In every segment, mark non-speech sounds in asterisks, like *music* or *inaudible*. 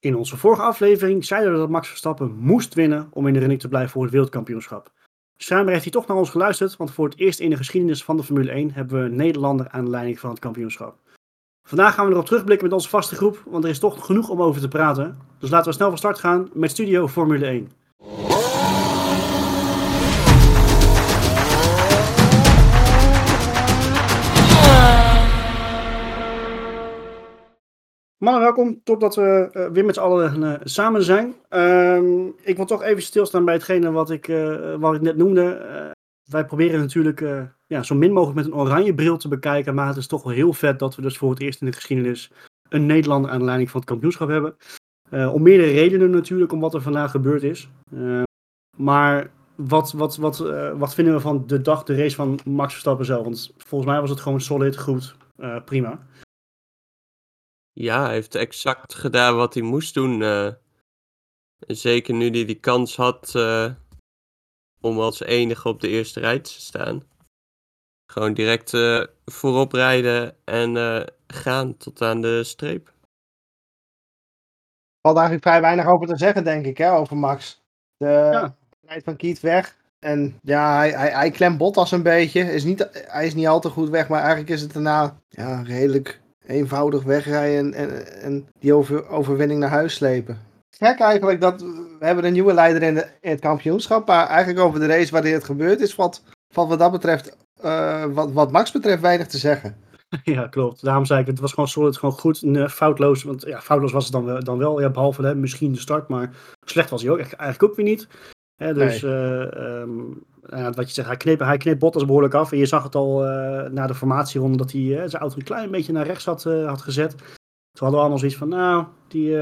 In onze vorige aflevering zeiden we dat Max Verstappen moest winnen om in de running te blijven voor het wereldkampioenschap. Schijnbaar heeft hij toch naar ons geluisterd, want voor het eerst in de geschiedenis van de Formule 1 hebben we een Nederlander aan de leiding van het kampioenschap. Vandaag gaan we erop terugblikken met onze vaste groep, want er is toch genoeg om over te praten. Dus laten we snel van start gaan met Studio Formule 1. Mannen, welkom. Top dat we uh, weer met z'n allen uh, samen zijn. Um, ik wil toch even stilstaan bij hetgene wat ik, uh, wat ik net noemde. wij proberen natuurlijk ja, zo min mogelijk met een oranje bril te bekijken. Maar het is toch wel heel vet dat we dus voor het eerst in de geschiedenis een Nederlander aan de leiding van het kampioenschap hebben. om meerdere redenen natuurlijk, om wat er vandaag gebeurd is. maar wat, wat, wat, wat vinden we van de dag, de race van Max Verstappen zelf? Want volgens mij was het gewoon solid, goed, prima. Ja, hij heeft exact gedaan wat hij moest doen. Uh, zeker nu hij die kans had uh, om als enige op de eerste rij te staan. Gewoon direct uh, voorop rijden en gaan tot aan de streep. Er valt eigenlijk vrij weinig over te zeggen, denk ik, hè, over Max. De ja. tijd van Kiet weg. En ja, hij, hij, hij klemt Bottas een beetje. Is niet, hij is niet al te goed weg, maar eigenlijk is het daarna ja, redelijk eenvoudig wegrijden en, en die over, overwinning naar huis slepen. Gek eigenlijk dat we hebben een nieuwe leider in, de, in het kampioenschap, maar eigenlijk over de race waarin het gebeurd is, valt, valt wat dat betreft, uh, wat, wat Max betreft, weinig te zeggen. *laughs* Ja, klopt. Daarom zei ik, het was gewoon solid, gewoon goed, foutloos. Want ja, foutloos was het dan wel, dan wel ja, behalve hè, misschien de start, maar slecht was hij ook eigenlijk ook weer niet. Hè, dus nee. uh, um, wat je zegt, hij kneep, hij kneep Bottas behoorlijk af. En je zag het al uh, na de formatieronde dat hij uh, zijn auto een klein beetje naar rechts had, had gezet. Toen hadden we allemaal zoiets van, nou, die,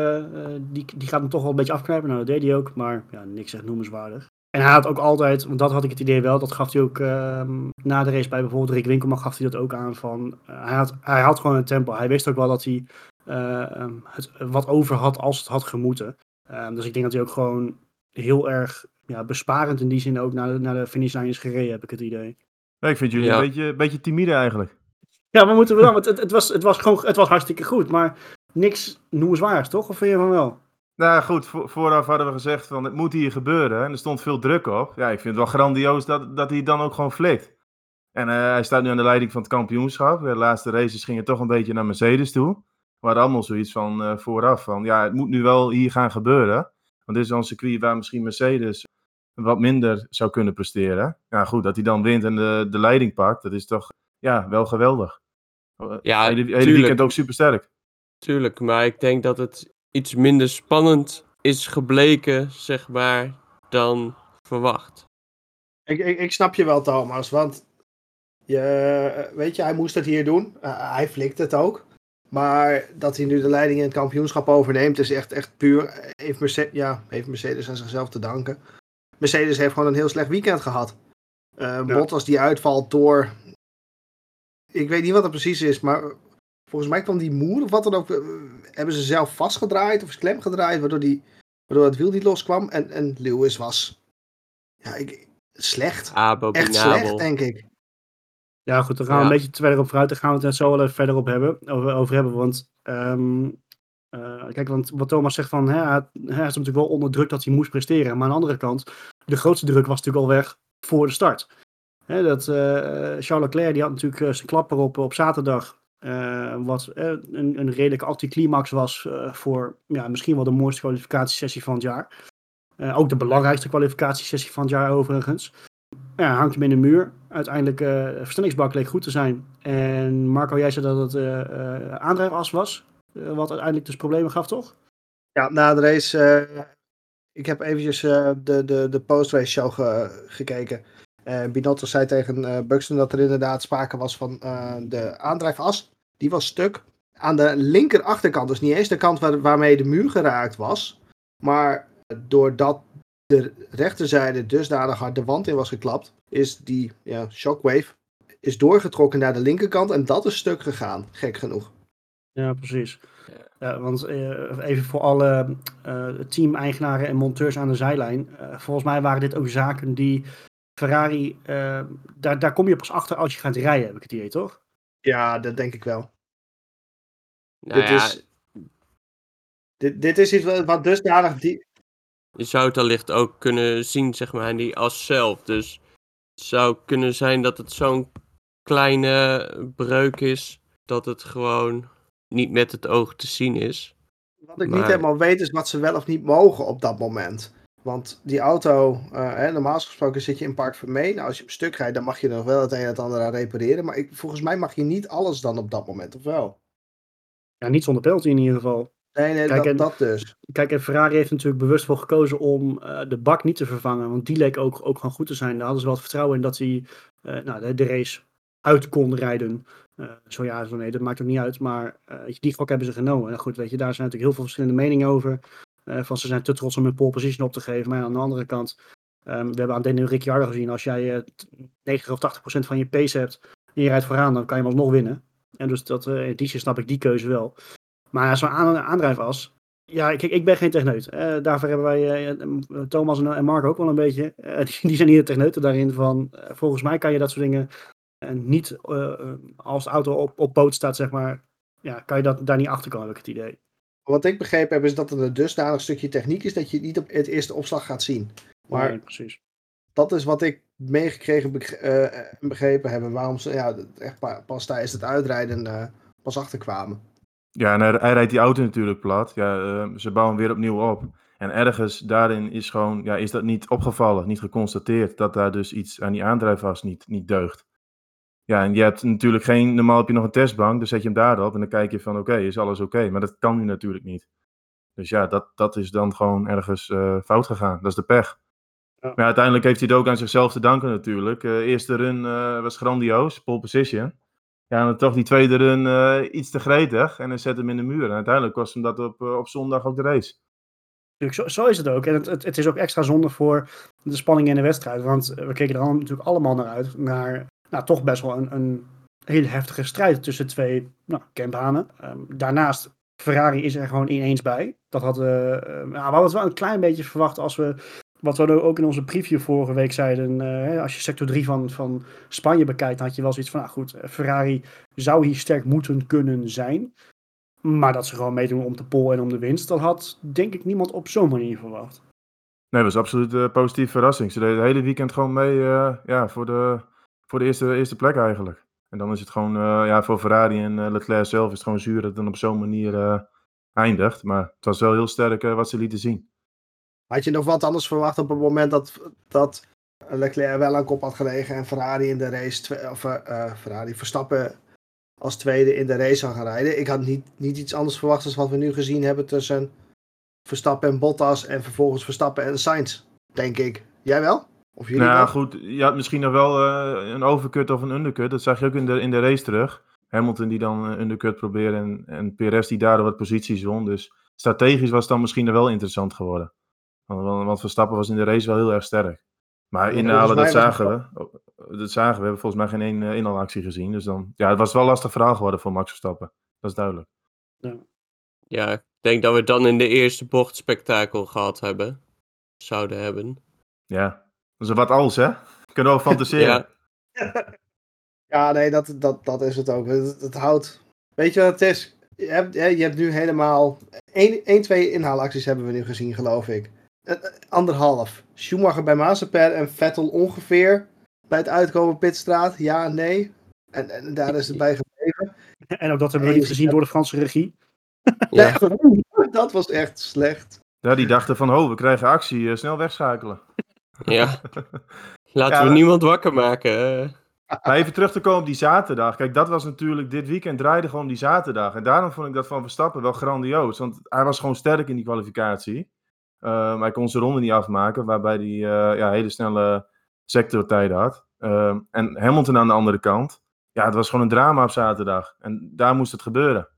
die, die gaat hem toch wel een beetje afknijpen. Nou, dat deed hij ook, maar ja, niks echt noemenswaardig. En hij had ook altijd, want dat had ik het idee wel, dat gaf hij ook ehm, na de race bij bijvoorbeeld Rick Winkelman, gaf hij dat ook aan van, hij, had, hij had gewoon een tempo. Hij wist ook wel dat hij ehm, het wat over had als het had gemoeten. Um, dus ik denk dat hij ook gewoon heel erg ja, besparend in die zin ook naar de, naar de finishlijn is gereden, heb ik het idee. ik vind jullie een, beetje, een beetje timide eigenlijk. Ja, maar moeten we dan, want het, het, was, het, was gewoon, het was hartstikke goed, maar niks noemenswaardigs, toch? Of vind je van wel? Nou goed, vooraf hadden we gezegd van het moet hier gebeuren. En er stond veel druk op. Ja, ik vind het wel grandioos dat, dat hij dan ook gewoon flikt. En uh, hij staat nu aan de leiding van het kampioenschap. De laatste races gingen toch een beetje naar Mercedes toe. We hadden allemaal zoiets van uh, vooraf van ja, het moet nu wel hier gaan gebeuren. Want dit is dan een circuit waar misschien Mercedes wat minder zou kunnen presteren. Ja, goed, dat hij dan wint en de, de leiding pakt, dat is toch ja, wel geweldig. Ja, hele, hele weekend ook super sterk. Tuurlijk, maar ik denk dat het iets minder spannend is gebleken, zeg maar, dan verwacht. Ik, ik, ik snap je wel, Thomas, want je, weet je, hij moest het hier doen. Uh, hij flikt het ook. Maar dat hij nu de leiding in het kampioenschap overneemt, is echt, echt puur. Heeft Mercedes, ja, heeft Mercedes aan zichzelf te danken. Mercedes heeft gewoon een heel slecht weekend gehad. Uh, ja. Bottas die uitvalt door. Ik weet niet wat het precies is, maar volgens mij kwam die moer of wat dan ook. Uh, hebben ze zelf vastgedraaid of is klem gedraaid, waardoor, die, waardoor het wiel niet loskwam. En, en Lewis was. Ja, ik, slecht. Abominabel. Echt slecht, denk ik. Ja, goed, dan gaan we ja. een beetje verder op vooruit. Dan gaan we het er zo wel even verder op hebben, over, over hebben. Want um, uh, kijk, want wat Thomas zegt van, hè, hij, is natuurlijk wel onder druk dat hij moest presteren. Maar aan de andere kant, de grootste druk was natuurlijk al weg voor de start. Hè, dat, uh, Charles Leclerc die had natuurlijk uh, zijn klapper op, op zaterdag. wat een, een redelijke anticlimax was voor ja, misschien wel de mooiste kwalificatiesessie van het jaar. ook de belangrijkste kwalificatiesessie van het jaar overigens. Ja, hangt hem in de muur. Uiteindelijk, uh, versnellingsbak leek goed te zijn. En Marco, jij zei dat het aandrijfas was. Uh, wat uiteindelijk dus problemen gaf, toch? Ja, na de race. Uh, ik heb eventjes uh, de, de, de post-race show ge, gekeken. Binotto zei tegen Buxton dat er inderdaad sprake was van de aandrijfas. Die was stuk. Aan de linker achterkant, dus niet eens de kant waar, waarmee de muur geraakt was. Maar doordat de rechterzijde dusdanig hard de wand in was geklapt, is die ja, shockwave is doorgetrokken naar de linkerkant en dat is stuk gegaan, gek genoeg. Ja, precies. Ja, want uh, even voor alle uh, team-eigenaren en monteurs aan de zijlijn. Uh, volgens mij waren dit ook zaken die Ferrari. daar, daar kom je pas achter als je gaat rijden, heb ik het idee, toch? Ja, dat denk ik wel. Nou dit ja, is... Dit, dit is iets wat, wat dusdanig die, Je zou het allicht ook kunnen zien, zeg maar, in die as zelf. Dus het zou kunnen zijn dat het zo'n kleine breuk is, dat het gewoon niet met het oog te zien is. Wat ik Maar- niet helemaal weet is wat ze wel of niet mogen op dat moment. Want die auto, eh, hè, normaal gesproken zit je in Park Vermee. Nou, als je op stuk rijdt, dan mag je nog wel het een en het ander aan repareren. Maar ik, volgens mij mag je niet alles dan op dat moment, of wel? Ja, niet zonder penalty in ieder geval. Nee, nee, Kijk, dat, en- dat dus. Kijk, en Ferrari heeft natuurlijk bewust voor gekozen om eh, de bak niet te vervangen. Want die leek ook, ook gewoon goed te zijn. Daar hadden ze wel het vertrouwen in dat hij eh, nou, de, de race uit kon rijden. Eh, zo ja, zo nee, dat maakt ook niet uit. Maar eh, die gok hebben ze genomen. En goed, weet je, daar zijn natuurlijk heel veel verschillende meningen over. Eh, van ze zijn te trots om hun pole position op te geven. Maar aan de andere kant, ehm, we hebben aan Daniel Ricciardo gezien. Als jij eh, t- 90 of 80 procent van je pace hebt en je rijdt vooraan, dan kan je hem alsnog winnen. En dus dat, eh in die zin snap ik die keuze wel. Maar zo'n aan, aandrijfas, ja, kijk, ik ben geen techneut. Eh, daarvoor hebben wij, eh, eh, Thomas en, Mark ook wel een beetje. Eh, *laughs* die, zijn hier de techneuten daarin van, eh, volgens mij kan je dat soort dingen eh, niet, eh, eh, als de auto op, op poot staat, zeg maar, ja, kan je dat, daar niet achter komen, heb ik het idee. Wat ik begrepen heb, is dat het een dusdanig stukje techniek is dat je het niet op het eerste opslag gaat zien. Maar Nee, precies. dat is wat ik meegekregen beg- eh, en begrepen heb. En waarom ze ja, echt pa- pas tijdens het uitrijden eh, pas achterkwamen. Ja, en hij, hij rijdt die auto natuurlijk plat. Ja, ze bouwen hem weer opnieuw op. En ergens daarin is gewoon, ja, is dat niet opgevallen, niet geconstateerd, dat daar dus iets aan die aandrijfas niet, niet deugt. Ja, en je hebt natuurlijk geen, normaal heb je nog een testbank, dan zet je hem daarop en dan kijk je van, oké, is alles oké? Maar dat kan nu natuurlijk niet. Dus ja, dat, dat is dan gewoon ergens eh, fout gegaan. Dat is de pech. Ja. Maar uiteindelijk heeft hij het ook aan zichzelf te danken natuurlijk. Eh eerste run eh, was grandioos, pole position. Ja, en dan toch die tweede run iets te gretig en dan zet hem in de muur. En uiteindelijk kost hem dat op, op zondag ook de race. Zo, zo is het ook. En het, het, het is ook extra zonde voor de spanning in de wedstrijd. Want we keken er allemaal, natuurlijk allemaal naar uit. Naar nou, toch best wel een, een hele heftige strijd tussen twee nou. Ehm, daarnaast, Ferrari is er gewoon ineens bij. Dat hadden we, eh, nou, we hadden wel een klein beetje verwacht als we... Wat we ook in onze preview vorige week zeiden. eh, als je sector 3 van, van Spanje bekijkt, had je wel zoiets van... Nou goed, eh, Ferrari zou hier sterk moeten kunnen zijn. Maar dat ze gewoon meedoen om de pole en om de winst, dat had denk ik niemand op zo'n manier verwacht. Nee, dat was absoluut een positieve verrassing. Ze deden het hele weekend gewoon mee eh, ja, voor de, voor de eerste, eerste plek eigenlijk. En dan is het gewoon, eh, ja, voor Ferrari en eh, Leclerc zelf is het gewoon zuur dat het dan op zo'n manier eh, eindigt. Maar het was wel heel sterk wat ze lieten zien. Had je nog wat anders verwacht op het moment dat, dat Leclerc wel aan kop had gelegen en Ferrari in de race, of Ferrari Verstappen als tweede in de race zou gaan rijden? Ik had niet, niet iets anders verwacht dan wat we nu gezien hebben tussen Verstappen en Bottas en vervolgens Verstappen en Sainz, denk ik. Jij wel? Of jullie Nou wel? goed, je had misschien nog wel eh, een overcut of een undercut. Dat zag je ook in de, in de race terug. Hamilton die dan een undercut probeerde en, en Perez die daardoor wat posities won. Dus strategisch was het dan misschien nog wel interessant geworden. Want, want Verstappen was in de race wel heel erg sterk. Maar Ja, inhalen, dat zagen we. Dat zagen we. We hebben volgens mij geen één eh, inhaalactie gezien. Dus dan, ja, het was wel een lastig verhaal geworden voor Max Verstappen. Dat is duidelijk. Ja, ik denk dat we dan in de eerste bocht spektakel gehad hebben. Zouden hebben. Ja, dat is wat als hè. Kunnen we wel fantaseren. Ja, *laughs* Ja, nee, dat, dat, dat is het ook. Het, het houdt. Weet je wat het is? Je hebt, hè, je hebt nu helemaal. 1, 2 inhaalacties hebben we nu gezien, geloof ik. Eh, eh, Anderhalf. Schumacher bij Mazepin en Vettel ongeveer. Bij het uitkomen Pitstraat, ja, nee. En, en daar is het bij gebleven. *laughs* En ook dat hebben we niet gezien door de Franse regie. *laughs* ja. Dat was echt slecht. Ja, die dachten van, oh, we krijgen actie, eh, snel wegschakelen. Ja. Laten Ja, we niemand wakker maken. Maar even terug te komen op die zaterdag. Kijk, dat was natuurlijk, dit weekend draaide gewoon die zaterdag. En daarom vond ik dat van Verstappen wel grandioos. Want hij was gewoon sterk in die kwalificatie. Ehm, hij kon zijn ronde niet afmaken, waarbij hij eh, ja, hele snelle sectortijden had. Ehm, en Hamilton aan de andere kant. Ja, het was gewoon een drama op zaterdag. En daar moest het gebeuren.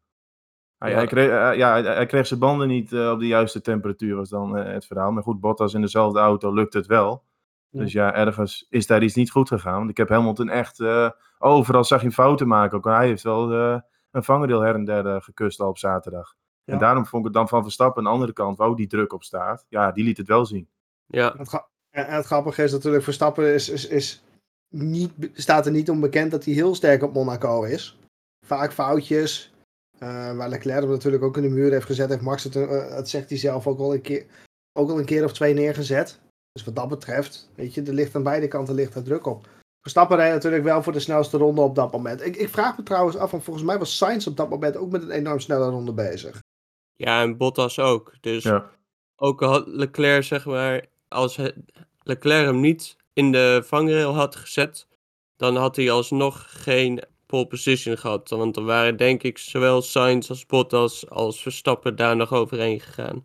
Hij, Ja. hij, kreeg, eh, ja, hij, hij kreeg zijn banden niet eh, op de juiste temperatuur, was dan eh, het verhaal. Maar goed, Bottas in dezelfde auto lukt het wel. Ja. Dus ja, ergens is daar iets niet goed gegaan. Want ik heb Hamilton echt eh, overal zag je fouten maken. Ook hij heeft wel eh, een vangendeel her en der eh, gekust al op zaterdag. Ja. En daarom vond ik het dan van Verstappen aan de andere kant, waar ook die druk op staat. Ja, die liet het wel zien. Ja, Het, en het grappige is natuurlijk, Verstappen is, is, is niet, staat er niet onbekend dat hij heel sterk op Monaco is. Vaak foutjes. Uh, waar Leclerc hem natuurlijk ook in de muur heeft gezet, heeft Max het, uh, het zegt hij zelf ook al een keer, ook al een keer of twee neergezet. Dus wat dat betreft, weet je, er ligt aan beide kanten ligt er druk op. Verstappen rijdt natuurlijk wel voor de snelste ronde op dat moment. Ik, ik vraag me trouwens af, want volgens mij was Sainz op dat moment ook met een enorm snelle ronde bezig. Ja, en Bottas ook. Dus Ja. ook had Leclerc, zeg maar, als he- Leclerc hem niet in de vangrail had gezet, dan had hij alsnog geen pole position gehad. Want dan waren denk ik zowel Sainz als Bottas als Verstappen daar nog overheen gegaan.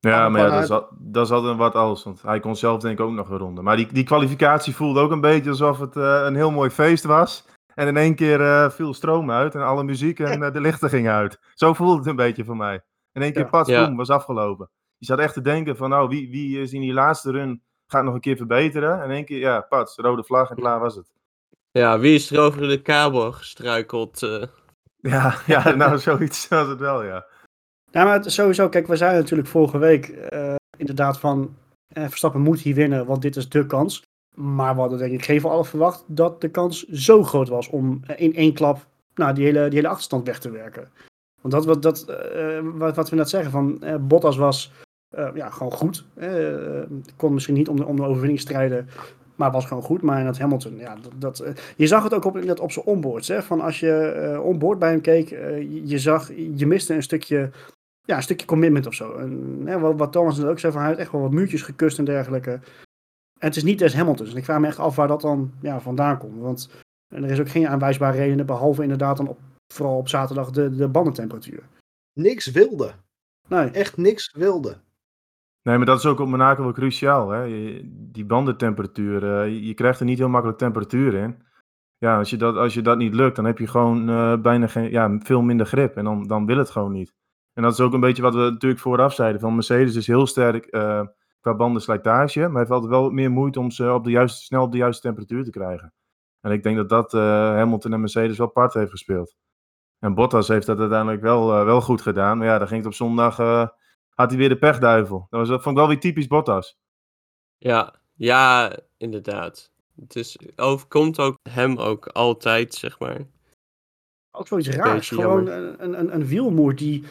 Ja, maar ja, dat, is, al- dat is altijd een wat als. Want hij kon zelf denk ik ook nog een ronde. Maar die, die kwalificatie voelde ook een beetje alsof het eh, een heel mooi feest was. En in één keer eh, viel stroom uit en alle muziek en eh, de lichten gingen uit. Zo voelde het een beetje voor mij. In één keer Ja. pas, Ja. was afgelopen. Je zat echt te denken van, nou, wie, wie is in die laatste run gaat nog een keer verbeteren. En in één keer, ja, pats, rode vlag en klaar was het. Ja, wie is er over de kabel gestruikeld? eh? Ja, *laughs* ja nou, zoiets was het wel, ja. Ja, maar het sowieso, kijk, we zeiden natuurlijk vorige week eh, inderdaad van eh, Verstappen moet hier winnen, want dit is de kans. Maar we hadden denk ik geen van allen verwacht dat de kans zo groot was om in één klap nou, die, hele, die hele achterstand weg te werken. Want dat, wat, dat, eh, wat, wat we net zeggen, van eh, Bottas was eh, ja, gewoon goed. Eh, kon misschien niet om de, om de overwinning strijden, maar was gewoon goed. Maar dat Hamilton, ja, dat, dat, eh, je zag het ook op, net op zijn onboards. Hè, van als je eh onboard bij hem keek, eh, je, zag, je miste een stukje ja, een stukje commitment of zo. En, hè, wat, wat Thomas net ook zei, van hij heeft echt wel wat muurtjes gekust en dergelijke. En het is niet des Hamiltons. En ik vraag me echt af waar dat dan ja, vandaan komt. Want er is ook geen aanwijsbare reden, behalve inderdaad dan op, vooral op zaterdag de, de bandentemperatuur. Niks wilde. Nee, Echt niks wilde. Nee, maar dat is ook op Monaco wel cruciaal. Hè? Die bandentemperatuur, eh, je- krijgt er niet heel makkelijk temperatuur in. Ja, als je dat, als je dat niet lukt, dan heb je gewoon eh, bijna geen, ja, veel minder grip. En dan, dan wil het gewoon niet. En dat is ook een beetje wat we natuurlijk vooraf zeiden. Van Mercedes is heel sterk eh, qua bandenslijtage. Maar heeft altijd wel meer moeite om ze op de juiste, snel op de juiste temperatuur te krijgen. En ik denk dat dat eh, Hamilton en Mercedes wel part heeft gespeeld. En Bottas heeft dat uiteindelijk wel, eh, wel goed gedaan. Maar ja, dan ging het op zondag... had hij weer de pechduivel. Dat, was, dat vond ik wel weer typisch Bottas. Ja, ja, inderdaad. Het is, overkomt ook hem ook altijd, zeg maar. ook zoiets raars. Gewoon een, een, een wielmoer die,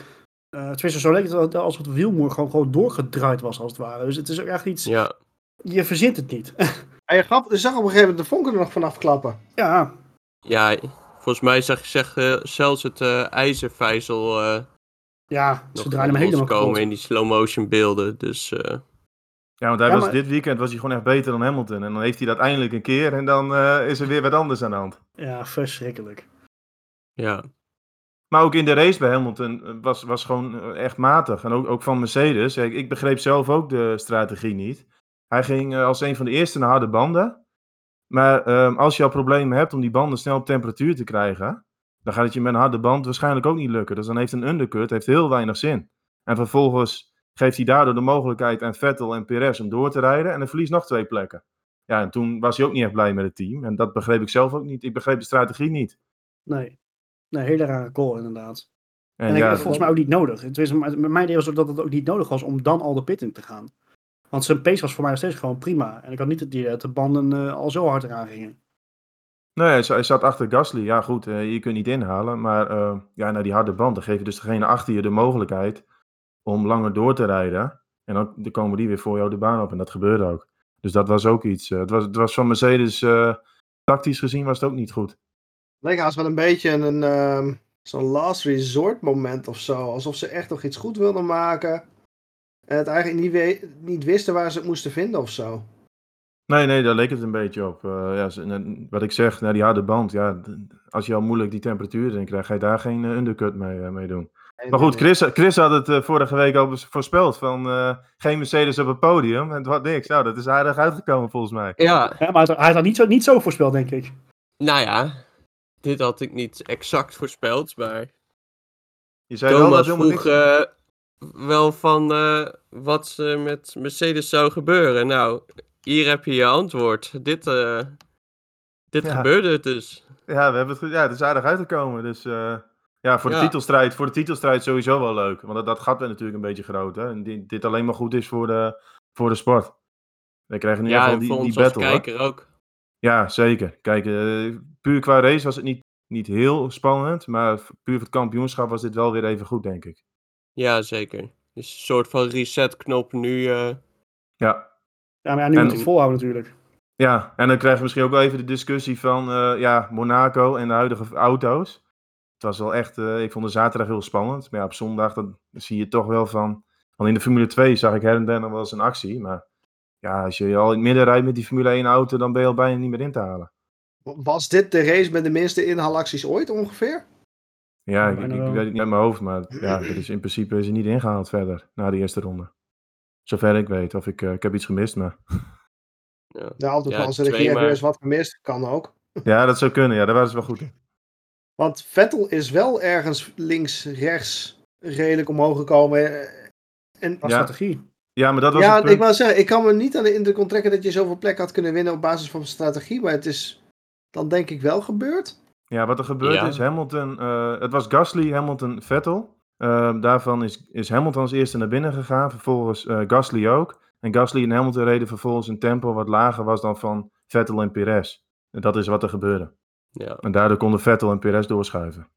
uh, tenminste zo leek het alsof het wielmoer gewoon, gewoon doorgedraaid was als het ware. Dus het is ook echt iets, Ja, je verzint het niet. En je gaf, je zag op een gegeven moment de vonken er nog vanaf klappen. ja, ja volgens mij zag je zeg, eh, zelfs het eh, ijzervijzel eh ja, nog ze draaien hem helemaal kapot. in die slow motion beelden. Dus eh, Ja, want hij Ja, was, maar- dit weekend was hij gewoon echt beter dan Hamilton. En dan heeft hij dat eindelijk een keer. En dan eh, is er weer wat anders aan de hand. Ja, verschrikkelijk. ja, Maar ook in de race bij Hamilton eh, was, was gewoon echt matig. En ook, ook van Mercedes. Ik, ik begreep zelf ook de strategie niet. Hij ging als een van de eerste naar harde banden. Maar ehm, als je al problemen hebt om die banden snel op temperatuur te krijgen, dan gaat het je met een harde band waarschijnlijk ook niet lukken. Dus dan heeft een undercut heeft heel weinig zin. En vervolgens geeft hij daardoor de mogelijkheid aan Vettel en Perez om door te rijden. En dan verliest nog twee plekken. Ja, en toen was hij ook niet echt blij met het team. En dat begreep ik zelf ook niet. Ik begreep de strategie niet. Nee. Nee, hele rare call inderdaad. En, En, ik, ja, volgens mij ook niet nodig. Het is, met mijn idee was ook dat het ook niet nodig was om dan al de pit in te gaan. Want zijn pace was voor mij nog steeds gewoon prima. En ik had niet het idee dat de banden eh, al zo hard eraan gingen. Nee, hij hij zat achter Gasly. Ja, goed, eh, je kunt niet inhalen. Maar eh, ja, naar die harde band, dan geef je dus degene achter je de mogelijkheid om langer door te rijden. En dan, dan komen die weer voor jou de baan op. En dat gebeurde ook. Dus dat was ook iets. eh, het, was, het was van Mercedes, tactisch gezien, was het ook niet goed. Leek haast wel een beetje een ehm, zo'n last resort moment of zo. Alsof ze echt nog iets goed wilden maken. En het eigenlijk niet, niet wisten waar ze het moesten vinden of zo. Nee, nee, daar leek het een beetje op. Eh, ja, ze- en wat ik zeg, naar die harde band. Ja, d- als je al moeilijk die temperatuur erin krijgt, ga je daar geen eh, undercut mee, eh, mee doen. Maar goed, Chris, Chris had het eh, vorige week al bes- voorspeld van eh, geen Mercedes op het podium. En het was niks. Nou, dat is aardig uitgekomen volgens mij. ja, Ja, maar hij had dat niet zo, niet zo voorspeld, denk ik. nou ja, dit had ik niet exact voorspeld, maar Je zei wel dat Thomas helemaal vroeg niks... eh, wel van eh, wat er met Mercedes zou gebeuren. Nou, hier heb je je antwoord. Dit, eh, dit Ja. gebeurde dus. Ja, we hebben het, goed- ja, het is aardig uitgekomen. Dus eh, ja, voor de, Ja. titelstrijd, voor de titelstrijd sowieso wel leuk. Want dat, dat gat werd natuurlijk een beetje groot. Hè? En dit, dit alleen maar goed is voor de, voor de sport. We krijgen nu Ja, wel en die, voor die ons battle. hoor. ook. Ja, zeker. Kijk, eh, puur qua race was het niet, niet heel spannend, maar puur voor het kampioenschap was dit wel weer even goed, denk ik. Ja, zeker. Dus een soort van resetknop nu. Ja, Ja, maar ja, nu En- moet het volhouden natuurlijk. Ja, en dan krijgen we misschien ook wel even de discussie van eh, ja, Monaco en de huidige auto's. Het was wel echt, eh, ik vond de zaterdag heel spannend. Maar ja, op zondag dan zie je toch wel van. Al in de Formule 2 zag ik her en der nog wel eens een actie. Maar ja, als je al in het midden rijdt met die Formule 1 auto, dan ben je al bijna niet meer in te halen. Was dit de race met de minste inhaalacties ooit ongeveer? Ja, ik, weet het niet uit mijn hoofd, maar ja, er is in principe is hij niet ingehaald verder na de eerste ronde. Zover ik weet, of ik, eh, ik heb iets gemist, maar ja. De auto Ja, maar- weer eens wat gemist. Kan ook. *laughs* ja, dat zou kunnen. Ja, daar waren ze wel goed in. Want Vettel is wel ergens links, rechts redelijk omhoog gekomen. eh, En Als Ja. strategie. Ja, maar dat was ja, het punt. ik wou zeggen, ik kan me niet aan de indruk onttrekken dat je zoveel plek had kunnen winnen op basis van strategie. Maar het is dan denk ik wel gebeurd. Ja, wat er gebeurd Ja. is, Hamilton, eh, het was Gasly, Hamilton, Vettel. Ehm, daarvan is, is Hamilton als eerste naar binnen gegaan, vervolgens eh, Gasly ook. En Gasly en Hamilton reden vervolgens een tempo wat lager was dan van Vettel en Perez. En dat is wat er gebeurde. Ja. En daardoor konden Vettel en Perez doorschuiven.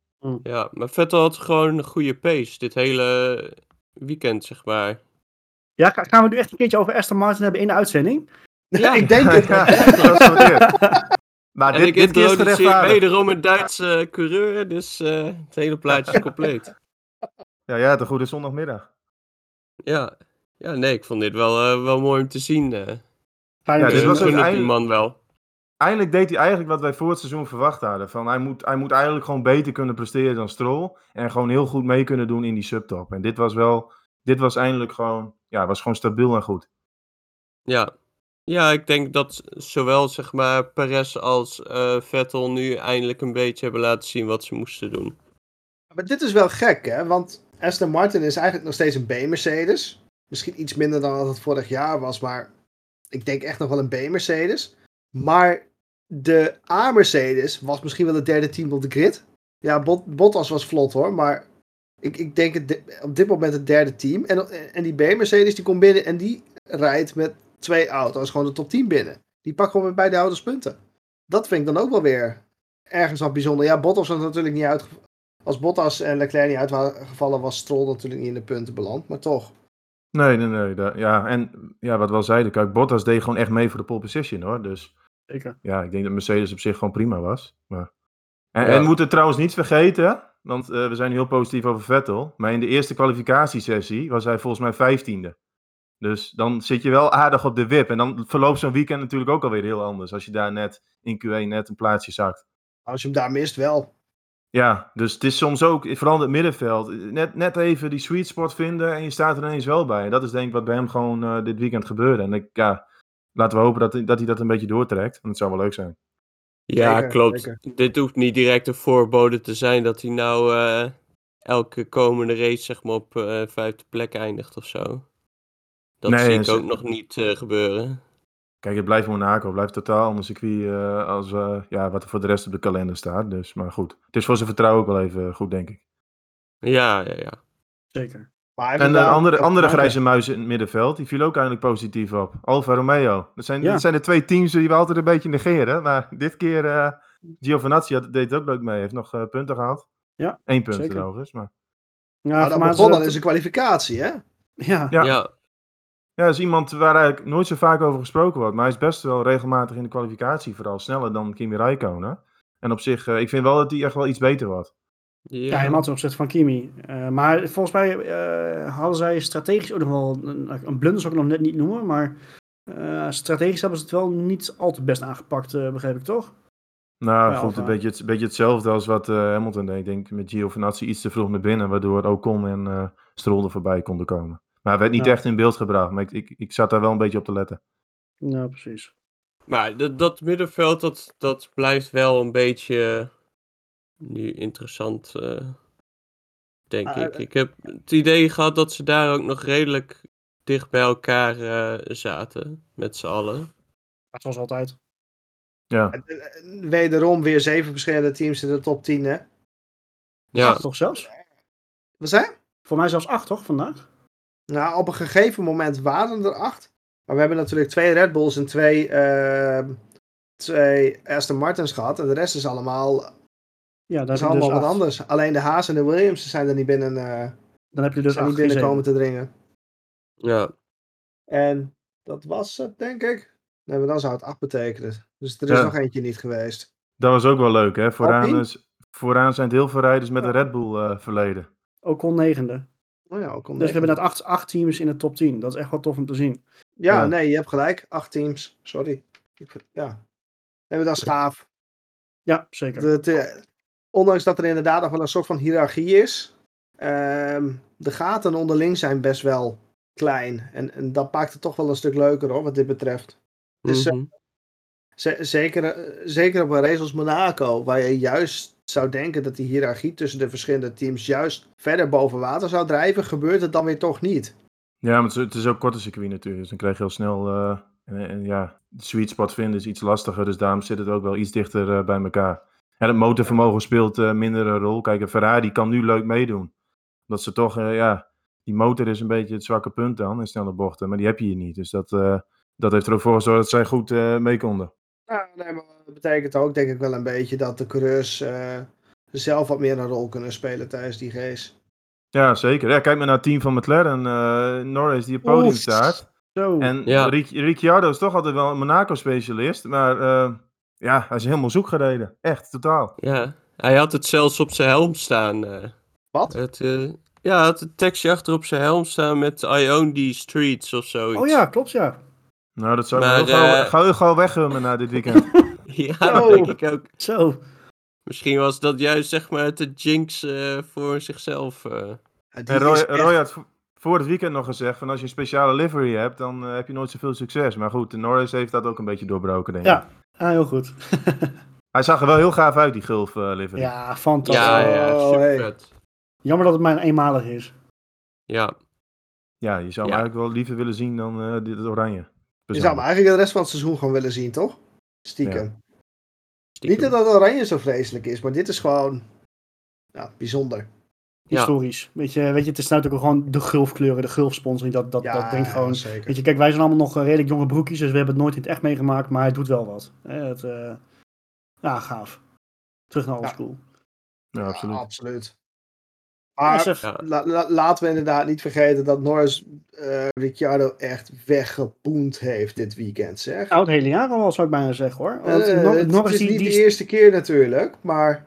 ja, maar Vettel had gewoon een goede pace. Dit hele weekend, zeg maar. Ja, ga- gaan we nu echt een keertje over Aston Martin hebben in de uitzending? Ja. *laughs* ik denk het. Ja. *laughs* Maar en dit, ik dit keer is introduceer gerechtvaardigd. wederom een Duitse coureur, dus eh, het hele plaatje is compleet. Ja, ja, een goede zondagmiddag. Ja. ja, nee, ik vond dit wel, eh, wel mooi om te zien. eh. Fijn Ja, dit was het die eindelijk- man wel. Eindelijk deed hij eigenlijk wat wij voor het seizoen verwacht hadden. Van hij, moet, hij moet eigenlijk gewoon beter kunnen presteren dan Stroll. En gewoon heel goed mee kunnen doen in die subtop. En dit was wel, dit was eindelijk gewoon, ja, was gewoon stabiel en goed. Ja. ja, ik denk dat zowel zeg maar Perez als eh, Vettel nu eindelijk een beetje hebben laten zien wat ze moesten doen. Maar dit is wel gek, hè? Want Aston Martin is eigenlijk nog steeds een B-Mercedes. Misschien iets minder dan dat het vorig jaar was, maar ik denk echt nog wel een B-Mercedes. Maar de A-Mercedes was misschien wel het derde team op de grid. Ja, Bot- Bottas was vlot hoor, maar ik, ik denk het, op dit moment het derde team. En, en die B-Mercedes die komt binnen en die rijdt met twee auto's gewoon de top 10 binnen. Die pakt gewoon met beide auto's punten. Dat vind ik dan ook wel weer ergens wat bijzonder. Ja, Bottas was natuurlijk niet uit, als Bottas en Leclerc niet uit waren gevallen, was Stroll natuurlijk niet in de punten beland. Maar toch. Nee, nee, nee. ja, en ja, wat we al zeiden, kijk, Bottas deed gewoon echt mee voor de pole position hoor. Dus Zeker. ja, ik denk dat Mercedes op zich gewoon prima was. Maar... En, Ja. en we moeten trouwens niet vergeten, want eh, we zijn heel positief over Vettel. Maar in de eerste kwalificatiesessie was hij volgens mij vijftiende. Dus dan zit je wel aardig op de wip. En dan verloopt zo'n weekend natuurlijk ook alweer heel anders. Als je daar net in Q1 net een plaatsje zakt. Als je hem daar mist, wel. Ja, dus het is soms ook, vooral in het middenveld, net, net even die sweet spot vinden en je staat er ineens wel bij. En dat is denk ik wat bij hem gewoon eh, dit weekend gebeurde. En ik, ja, laten we hopen dat, hij- dat hij dat een beetje doortrekt. Want het zou wel leuk zijn. Ja, Zeker, klopt. zeker. Dit hoeft niet direct een voorbode te zijn dat hij nou eh, elke komende race zeg maar op eh vijfde plek eindigt of zo. Dat Nee, zie ik ook nog niet eh, gebeuren. Kijk, het blijft Monaco, het blijft totaal ander circuit eh, als eh, ja, wat er voor de rest op de kalender staat. Dus, maar goed, het is voor zijn vertrouwen ook wel even goed, denk ik. Ja, ja, ja. Zeker. Maar En inderdaad, andere, dat- andere grijze muis in het middenveld, die viel ook eigenlijk positief op. Alfa Romeo. Dat zijn, Ja. dat zijn de twee teams die we altijd een beetje negeren. Maar dit keer, eh Giovinazzi had, deed het ook leuk mee. Heeft nog eh, punten gehaald. Ja, Eén punt zeker. overigens. Maar... Ja, Maar voor dat is begon dat- dan in zijn kwalificatie, hè? Ja, Ja. Ja, Ja, dat is iemand waar eigenlijk nooit zo vaak over gesproken wordt. Maar hij is best wel regelmatig in de kwalificatie. Vooral sneller dan Kimi Räikkönen. En op zich, eh, ik vind wel dat hij echt wel iets beter wordt. ja. ja, helemaal ten opzichte van Kimi. Eh, maar volgens mij eh, hadden zij strategisch ook nog wel een, een blunder, zou ik nog net niet noemen. Maar eh, strategisch hebben ze het wel niet al te best aangepakt, eh, begreep ik toch? Nou, Ja, goed, een beetje, het, beetje hetzelfde als wat eh, Hamilton deed. Ik denk met Giovinazzi iets te vroeg naar binnen. Waardoor Ocon en eh Stroll er voorbij konden komen. Maar hij werd niet Ja. echt in beeld gebracht. Maar ik, ik, ik zat daar wel een beetje op te letten. Ja, precies. Maar dat, dat middenveld, dat, dat blijft wel een beetje eh, nu interessant, eh, denk Ah, ik. eh, Ik heb het idee gehad dat ze daar ook nog redelijk dicht bij elkaar eh, zaten, met z'n allen. Zoals altijd. Ja, En, Wederom weer zeven verschillende teams in de top 10, hè? Ja, Acht toch zelfs? Wat zijn? Voor mij zelfs acht, toch, vandaag? Nou, op een gegeven moment waren er acht. Maar we hebben natuurlijk twee Red Bulls en twee, ehm, twee Aston Martins gehad. En de rest is allemaal Ja, Dat is allemaal dus wat acht. anders. Alleen de Haas en de Williams zijn er niet binnen, eh, Dan heb je dus acht niet binnen komen te dringen. Ja, En dat was het, denk ik. Nee, maar dan zou het 8 betekenen. Dus er is Ja. nog eentje niet geweest. Dat was ook wel leuk, hè? Vooraan, is- vooraan zijn het heel veel rijders met Ja. een Red Bull eh, verleden. Ocon negende. Oh ja, ook Dus we hebben net acht, acht teams in de top 10. Dat is echt wel tof om te zien. Ja, Ja. nee, je hebt gelijk. Acht teams. Sorry. Ja. Maar dat is gaaf. Ja, zeker. Ondanks dat er inderdaad nog wel een soort van hiërarchie is. ehm, de gaten onderling zijn best wel klein. En, en dat maakt het toch wel een stuk leuker hoor, wat dit betreft. Dus, eh, mhm. Z- zeker, eh, zeker op een race als Monaco, waar je juist zou denken dat die hiërarchie tussen de verschillende teams juist verder boven water zou drijven, gebeurt het dan weer toch niet. Ja, maar het is, ook korte circuit natuurlijk. Dus dan krijg je heel snel... eh, en, en ja, de sweet spot vinden is iets lastiger. Dus daarom zit het ook wel iets dichter eh, bij elkaar. En het motorvermogen speelt eh, minder een rol. Kijk, een Ferrari kan nu leuk meedoen. Dat ze toch, ja... Die motor is een beetje het zwakke punt dan in snelle bochten. Maar die heb je hier niet. Dus dat, dat heeft er ook voor gezorgd dat zij goed mee konden. Ja, nee, maar dat betekent ook denk ik wel een beetje dat de coureurs eh, zelf wat meer een rol kunnen spelen tijdens die race. Ja, zeker. Ja, kijk maar naar het team van McLaren. eh Norris die op het podium Oef. staat. Zo. En Ja. Ric- Ricciardo is toch altijd wel een Monaco-specialist. Maar eh, ja, hij is helemaal zoek gereden. Echt, totaal. ja. Hij had het zelfs op zijn helm staan. eh. Wat? Het, eh, ja, hij had het tekstje achter op zijn helm staan met I own these streets of zoiets. oh ja, klopt ja. Nou, dat zou ik heel, gauw, gauw, gauw weggummen na dit weekend. *laughs* *laughs* Ja, Zo. dat denk ik ook. Zo. Misschien was dat juist zeg maar de jinx eh, voor zichzelf. eh. En Roy, echt- Roy had voor het weekend nog gezegd: van als je een speciale livery hebt, dan eh, heb je nooit zoveel succes. Maar goed, de Norris heeft dat ook een beetje doorbroken, denk ik. Ja, ah, heel goed. *laughs* Hij zag er wel heel gaaf uit, die Gulf livery. ja, fantastisch. Ja, ja, Oh, super hey. vet. Jammer dat het maar een eenmalig is. Ja, Ja, je zou hem Ja. eigenlijk wel liever willen zien dan eh, dit oranje. Je zou hem eigenlijk de rest van het seizoen gewoon willen zien, toch? Stiekem. Stiekem. Niet dat het oranje zo vreselijk is, maar dit is gewoon ja, bijzonder. Ja. Historisch. Weet je, weet je, het is natuurlijk ook gewoon de gulfkleuren, de gulfsponsoring. Dat, dat, Ja, dat brengt gewoon... zeker. Weet je, kijk, wij zijn allemaal nog eh, redelijk jonge broekjes, dus we hebben het nooit in het echt meegemaakt, maar het doet wel wat. Hè, Het, eh, ja, gaaf. Terug naar old school. Ja, Ja, absoluut. absoluut. Maar SF. Ja. la- la- laten we inderdaad niet vergeten dat Norris eh, Ricciardo echt weggepoend heeft dit weekend, zeg. Oud hele jaren al, zou ik bijna zeggen hoor. Want Nor- het, Norris, het is die, niet die, de eerste keer natuurlijk, maar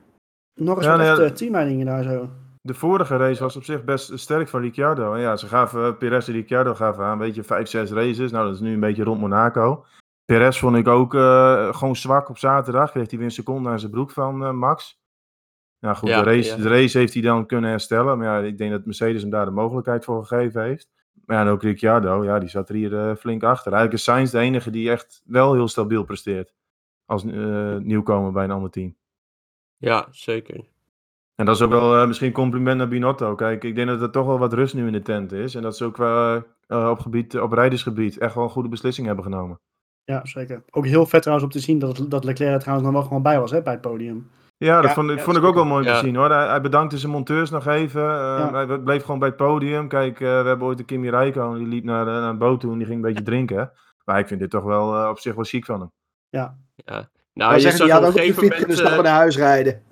Norris Ja, had nee, echt eh, teamleidingen daar zo. De vorige race was op zich best sterk van Ricciardo. En ja, ze gaven, Perez en Ricciardo gaven aan, weet je, 5, 6 races. Nou, dat is nu een beetje rond Monaco. Perez vond ik ook eh, gewoon zwak op zaterdag. Kreeg hij weer een seconde aan zijn broek van eh, Max. Nou goed, Ja, de, race, ja. de race heeft hij dan kunnen herstellen. Maar ja, ik denk dat Mercedes hem daar de mogelijkheid voor gegeven heeft. Maar ja, en ook Ricciardo, ja, die zat er hier eh, flink achter. Eigenlijk is Sainz de enige die echt wel heel stabiel presteert. Als eh, nieuwkomer bij een ander team. ja, zeker. En dat is ook wel eh, misschien een compliment naar Binotto. Kijk, ik denk dat er toch wel wat rust nu in de tent is. En dat ze ook wel eh, op, gebied, op rijdersgebied echt wel een goede beslissing hebben genomen. Ja, zeker. Ook heel vet trouwens om te zien dat, dat Leclerc er trouwens nog wel gewoon bij was hè, bij het podium. Ja, dat Ja, vond, ik- ja, vond ik ook wel mooi Ja. te zien hoor. Hij, hij bedankte zijn monteurs nog even. eh, Ja. Hij bleef gewoon bij het podium. Kijk, eh, we hebben ooit de Kimi Räikkönen, die liep naar, de- naar een boot toe en die ging een beetje drinken. Maar ik vind dit toch wel eh, op zich wel chic van hem. Nou, nou, je zag had op ook een gegeven moment... stappen eh, naar huis rijden.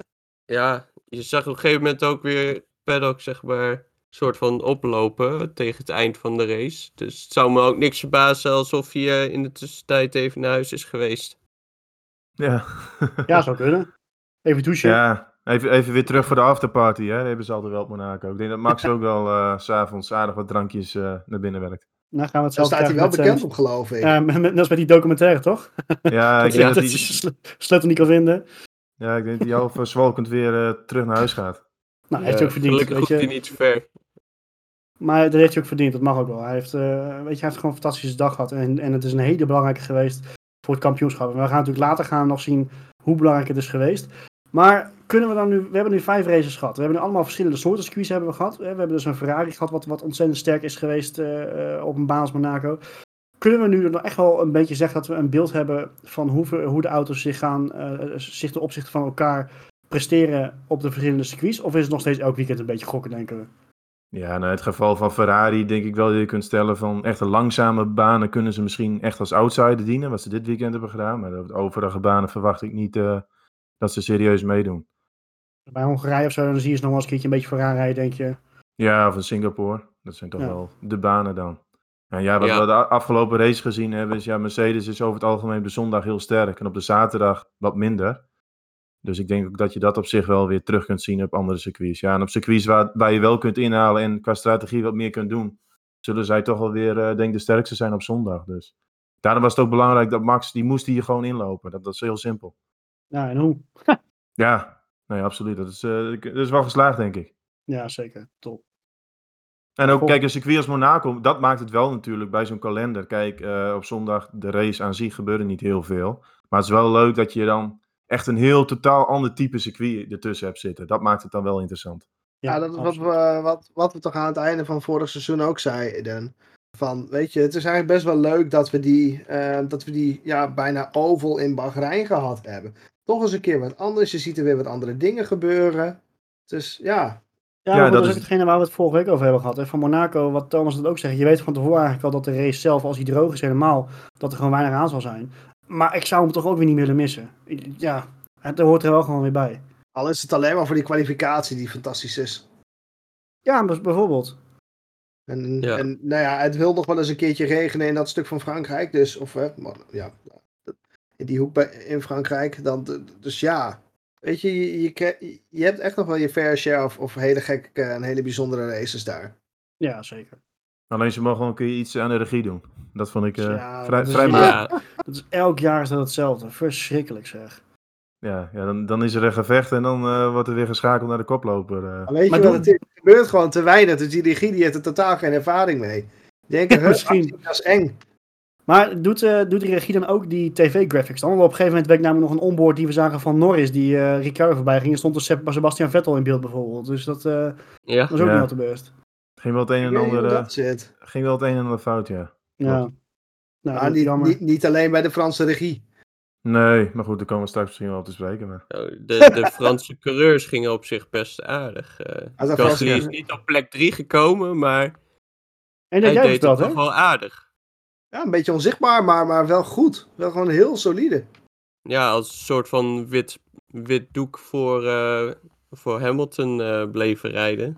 ja, je zag op een gegeven moment ook weer paddock, zeg maar, soort van oplopen tegen het eind van de race. Dus het zou me ook niks verbazen alsof hij eh, in de tussentijd even naar huis is geweest. Ja, Ja, zou kunnen. Even douchen. ja. Even, even weer terug voor de afterparty. Hè. Dat hebben ze altijd wel op Monaco. Ik denk dat Max *laughs* ook wel eh, s s'avonds aardig wat drankjes eh, naar binnen werkt. Nou gaan we het Daar staat hij wel bekend met, op, geloof ik. eh, met- net als met die documentaire, toch? Ja, *laughs* ik denk dat sle- sleutel niet kan vinden. Ja, ik denk dat hij half zwalkend weer eh, terug naar huis gaat. Nou, heeft hij ook verdiend, Gelukkig weet je. hij niet te ver. Maar dat heeft hij ook verdiend, dat mag ook wel. Hij heeft, eh, weet je, hij heeft gewoon een fantastische dag gehad. En, en het is een hele belangrijke geweest voor het kampioenschap. En we gaan natuurlijk later gaan nog zien hoe belangrijk het is geweest. Maar kunnen we dan nu, we hebben nu vijf races gehad. We hebben nu allemaal verschillende soorten circuits hebben we gehad. We hebben dus een Ferrari gehad wat, wat ontzettend sterk is geweest eh, eh, op een baan als Monaco. Kunnen we nu nog echt wel een beetje zeggen dat we een beeld hebben van hoe, hoe de auto's zich gaan, eh, zich ten opzichte van elkaar presteren op de verschillende circuits? Of is het nog steeds elk weekend een beetje gokken, denken we? Ja, nou, het geval van Ferrari denk ik wel dat je kunt stellen van echte langzame banen kunnen ze misschien echt als outsider dienen, wat ze dit weekend hebben gedaan. Maar de overige banen verwacht ik niet dat ze serieus meedoen. Bij Hongarije of zo, dan zie je ze nog wel eens een keertje een beetje vooraan rijden, denk je. Ja, of in Singapore. Dat zijn toch Ja. wel de banen dan. En ja, wat Ja. we de afgelopen race gezien hebben, is ja, Mercedes is over het algemeen op de zondag heel sterk en op de zaterdag wat minder. Dus ik denk ook dat je dat op zich wel weer terug kunt zien op andere circuits. Ja, en op circuits waar, waar je wel kunt inhalen en qua strategie wat meer kunt doen, zullen zij toch wel weer, eh, denk ik, de sterkste zijn op zondag. Dus daarom was het ook belangrijk dat Max, die moest hier gewoon inlopen. Dat, dat is heel simpel. Ja, en hoe? *laughs* Ja, nee, absoluut. Dat is, eh, dat is wel geslaagd, denk ik. Ja, zeker. Top. En ook, Goh. kijk, een circuit als Monaco, dat maakt het wel natuurlijk bij zo'n kalender. Kijk, eh, op zondag, de race aan zich gebeurde niet heel veel. Maar het is wel leuk dat je dan echt een heel totaal ander type circuit ertussen hebt zitten. Dat maakt het dan wel interessant. Ja, dat is wat we, wat, wat we toch aan het einde van vorig seizoen ook zeiden. Van, weet je, het is eigenlijk best wel leuk dat we die, eh, dat we die ja, bijna oval in Bahrein gehad hebben. Toch eens een keer wat anders. Je ziet er weer wat andere dingen gebeuren. Dus ja, Ja, Ja, dat dat is ook hetgene waar we het vorige week over hebben gehad. Hè. Van Monaco, wat Thomas dat ook zegt. Je weet van tevoren eigenlijk al dat de race zelf, als hij droog is helemaal, dat er gewoon weinig aan zal zijn. Maar ik zou hem toch ook weer niet willen missen. Ja, het hoort er wel gewoon weer bij. al is het alleen maar voor die kwalificatie die fantastisch is. Ja, bijvoorbeeld. En, Ja. en nou ja, het wil nog wel eens een keertje regenen in dat stuk van Frankrijk. Dus, of eh, maar, ja, in die hoek bij, in Frankrijk. Dan, dus ja, weet je, je, je, je hebt echt nog wel je fair share of, of hele gekke en hele bijzondere races daar. Ja, zeker. Alleen ze mogen een keer iets aan de regie doen. Dat vond ik eh, Ja, vrij, dat is- vrij Ja. makkelijk. Ja, Dat is, elk jaar is dat hetzelfde. Verschrikkelijk zeg. Ja, ja dan, dan is er een gevecht en dan eh, wordt er weer geschakeld naar de koploper. eh. Maar weet Maar je wat het is? Gebeurt gewoon te weinig. Dus die regie die heeft er totaal geen ervaring mee. Die denken, huh, Misschien. dat is eng. Maar doet, eh, doet die regie dan ook die tv-graphics dan? Want op een gegeven moment werd namelijk nog een onboard die we zagen van Norris, die eh Ricciardo voorbij ging. Er stond dus Seb- Sebastian Vettel in beeld bijvoorbeeld. Dus dat, eh, ja. dat is ook Ja. niet al te best. ging, wel het een en ander, eh, dat ging wel het een en ander fout, ja. Ja. Nou, Maar dat is niet, jammer. niet, niet alleen bij de Franse regie. Nee, maar goed, daar komen we straks misschien wel op te spreken. Maar... Nou, De, de *laughs* Franse coureurs gingen op zich best aardig. eh Franse- is niet op plek 3 gekomen, maar En dat hij jij deed verteld, het hè? toch wel aardig. Ja, een beetje onzichtbaar, maar, maar wel goed. Wel gewoon heel solide. Ja, als soort van wit, wit doek voor, eh, voor Hamilton eh, bleven rijden.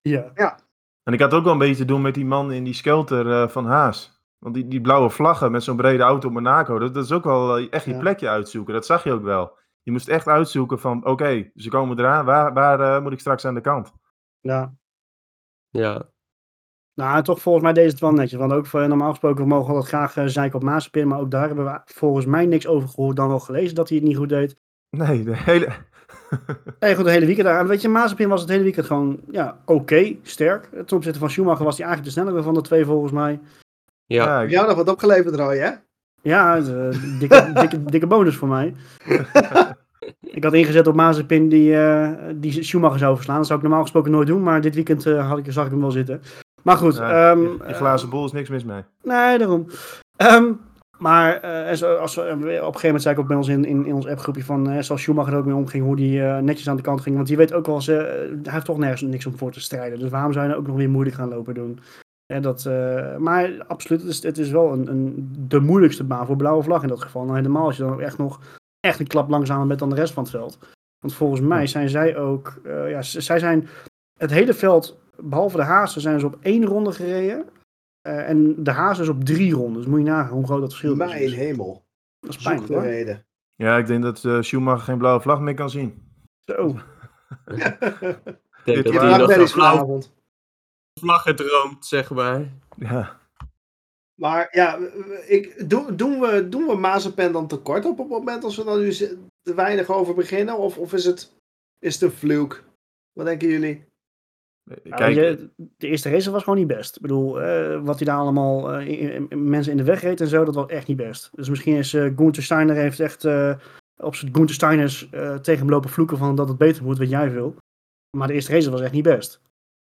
Ja. En ik had ook wel een beetje te doen met die man in die skelter eh, van Haas. Want die, die blauwe vlaggen met zo'n brede auto op Monaco, dat, dat is ook wel echt je Ja. plekje uitzoeken. Dat zag je ook wel. Je moest echt uitzoeken van, oké, ze komen eraan, waar, waar eh, moet ik straks aan de kant? ja. Ja, Nou, toch volgens mij deed het wel netjes. Want ook voor, normaal gesproken, we mogen altijd graag uh, zeiken op Mazepin. Maar ook daar hebben we volgens mij niks over gehoord. Dan wel gelezen dat hij het niet goed deed. Nee, de hele... *laughs* Nee, goed, de hele weekend daar. En weet je, Mazepin was het hele weekend gewoon, ja, oké, sterk. Ten opzichte van Schumacher was hij eigenlijk de snellere van de twee volgens mij. ja. ja, ik- jou nog wat opgeleverd, Roy, hè? Ja, eh, dikke, *laughs* dikke, dikke bonus voor mij. *laughs* Ik had ingezet op Mazepin die, eh, die Schumacher zou verslaan. Dat zou ik normaal gesproken nooit doen. Maar dit weekend eh, had ik, zag ik hem wel zitten. Maar goed. ja, ehm, die- glazen bol is niks mis mee. Nee, daarom. Ehm, maar eh, en zo, als we, eh, op een gegeven moment zei ik ook bij ons in, in, in ons appgroepje van eh, zoals Schumacher er ook mee omging, hoe die netjes aan de kant ging. Want die weet ook wel, ze, hij heeft toch nergens niks om voor te strijden. Dus waarom zou je nou ook nog weer moeilijk gaan lopen doen? En dat, maar absoluut, het is, het is wel een, een, de moeilijkste baan voor blauwe vlag in dat geval. Nou, helemaal als je dan ook echt nog echt een klap langzamer bent dan de rest van het veld. Want volgens mij zijn zij ook, ja, zij zijn het hele veld, behalve de Hazen, zijn ze op één ronde gereden. Eh, en de Haas is op drie rondes. Moet je nagaan hoe groot dat verschil is. Mijn hemel. Dat is pijnlijk hoor. reden. Ja, ik denk dat eh, Schumacher geen blauwe vlag meer kan zien. Zo. *laughs* Ik denk dat hij nog een blauwe vlaggen droomt, zeg maar. Ja, Maar ja, ik, doen, doen, we, doen we Mazepin dan tekort op het moment als we dan nu te weinig over beginnen? Of, of is, het, is het een fluke? Wat denken jullie? Ja, kijk, je, de eerste race was gewoon niet best. Ik bedoel, eh, wat hij daar allemaal eh, in- in- mensen in de weg reed en zo, dat was echt niet best. Dus misschien is eh Gunther Steiner heeft echt eh, op zijn Gunther Steiners eh, tegen hem lopen vloeken van dat het beter moet, weet jij veel. Maar de eerste race was echt niet best.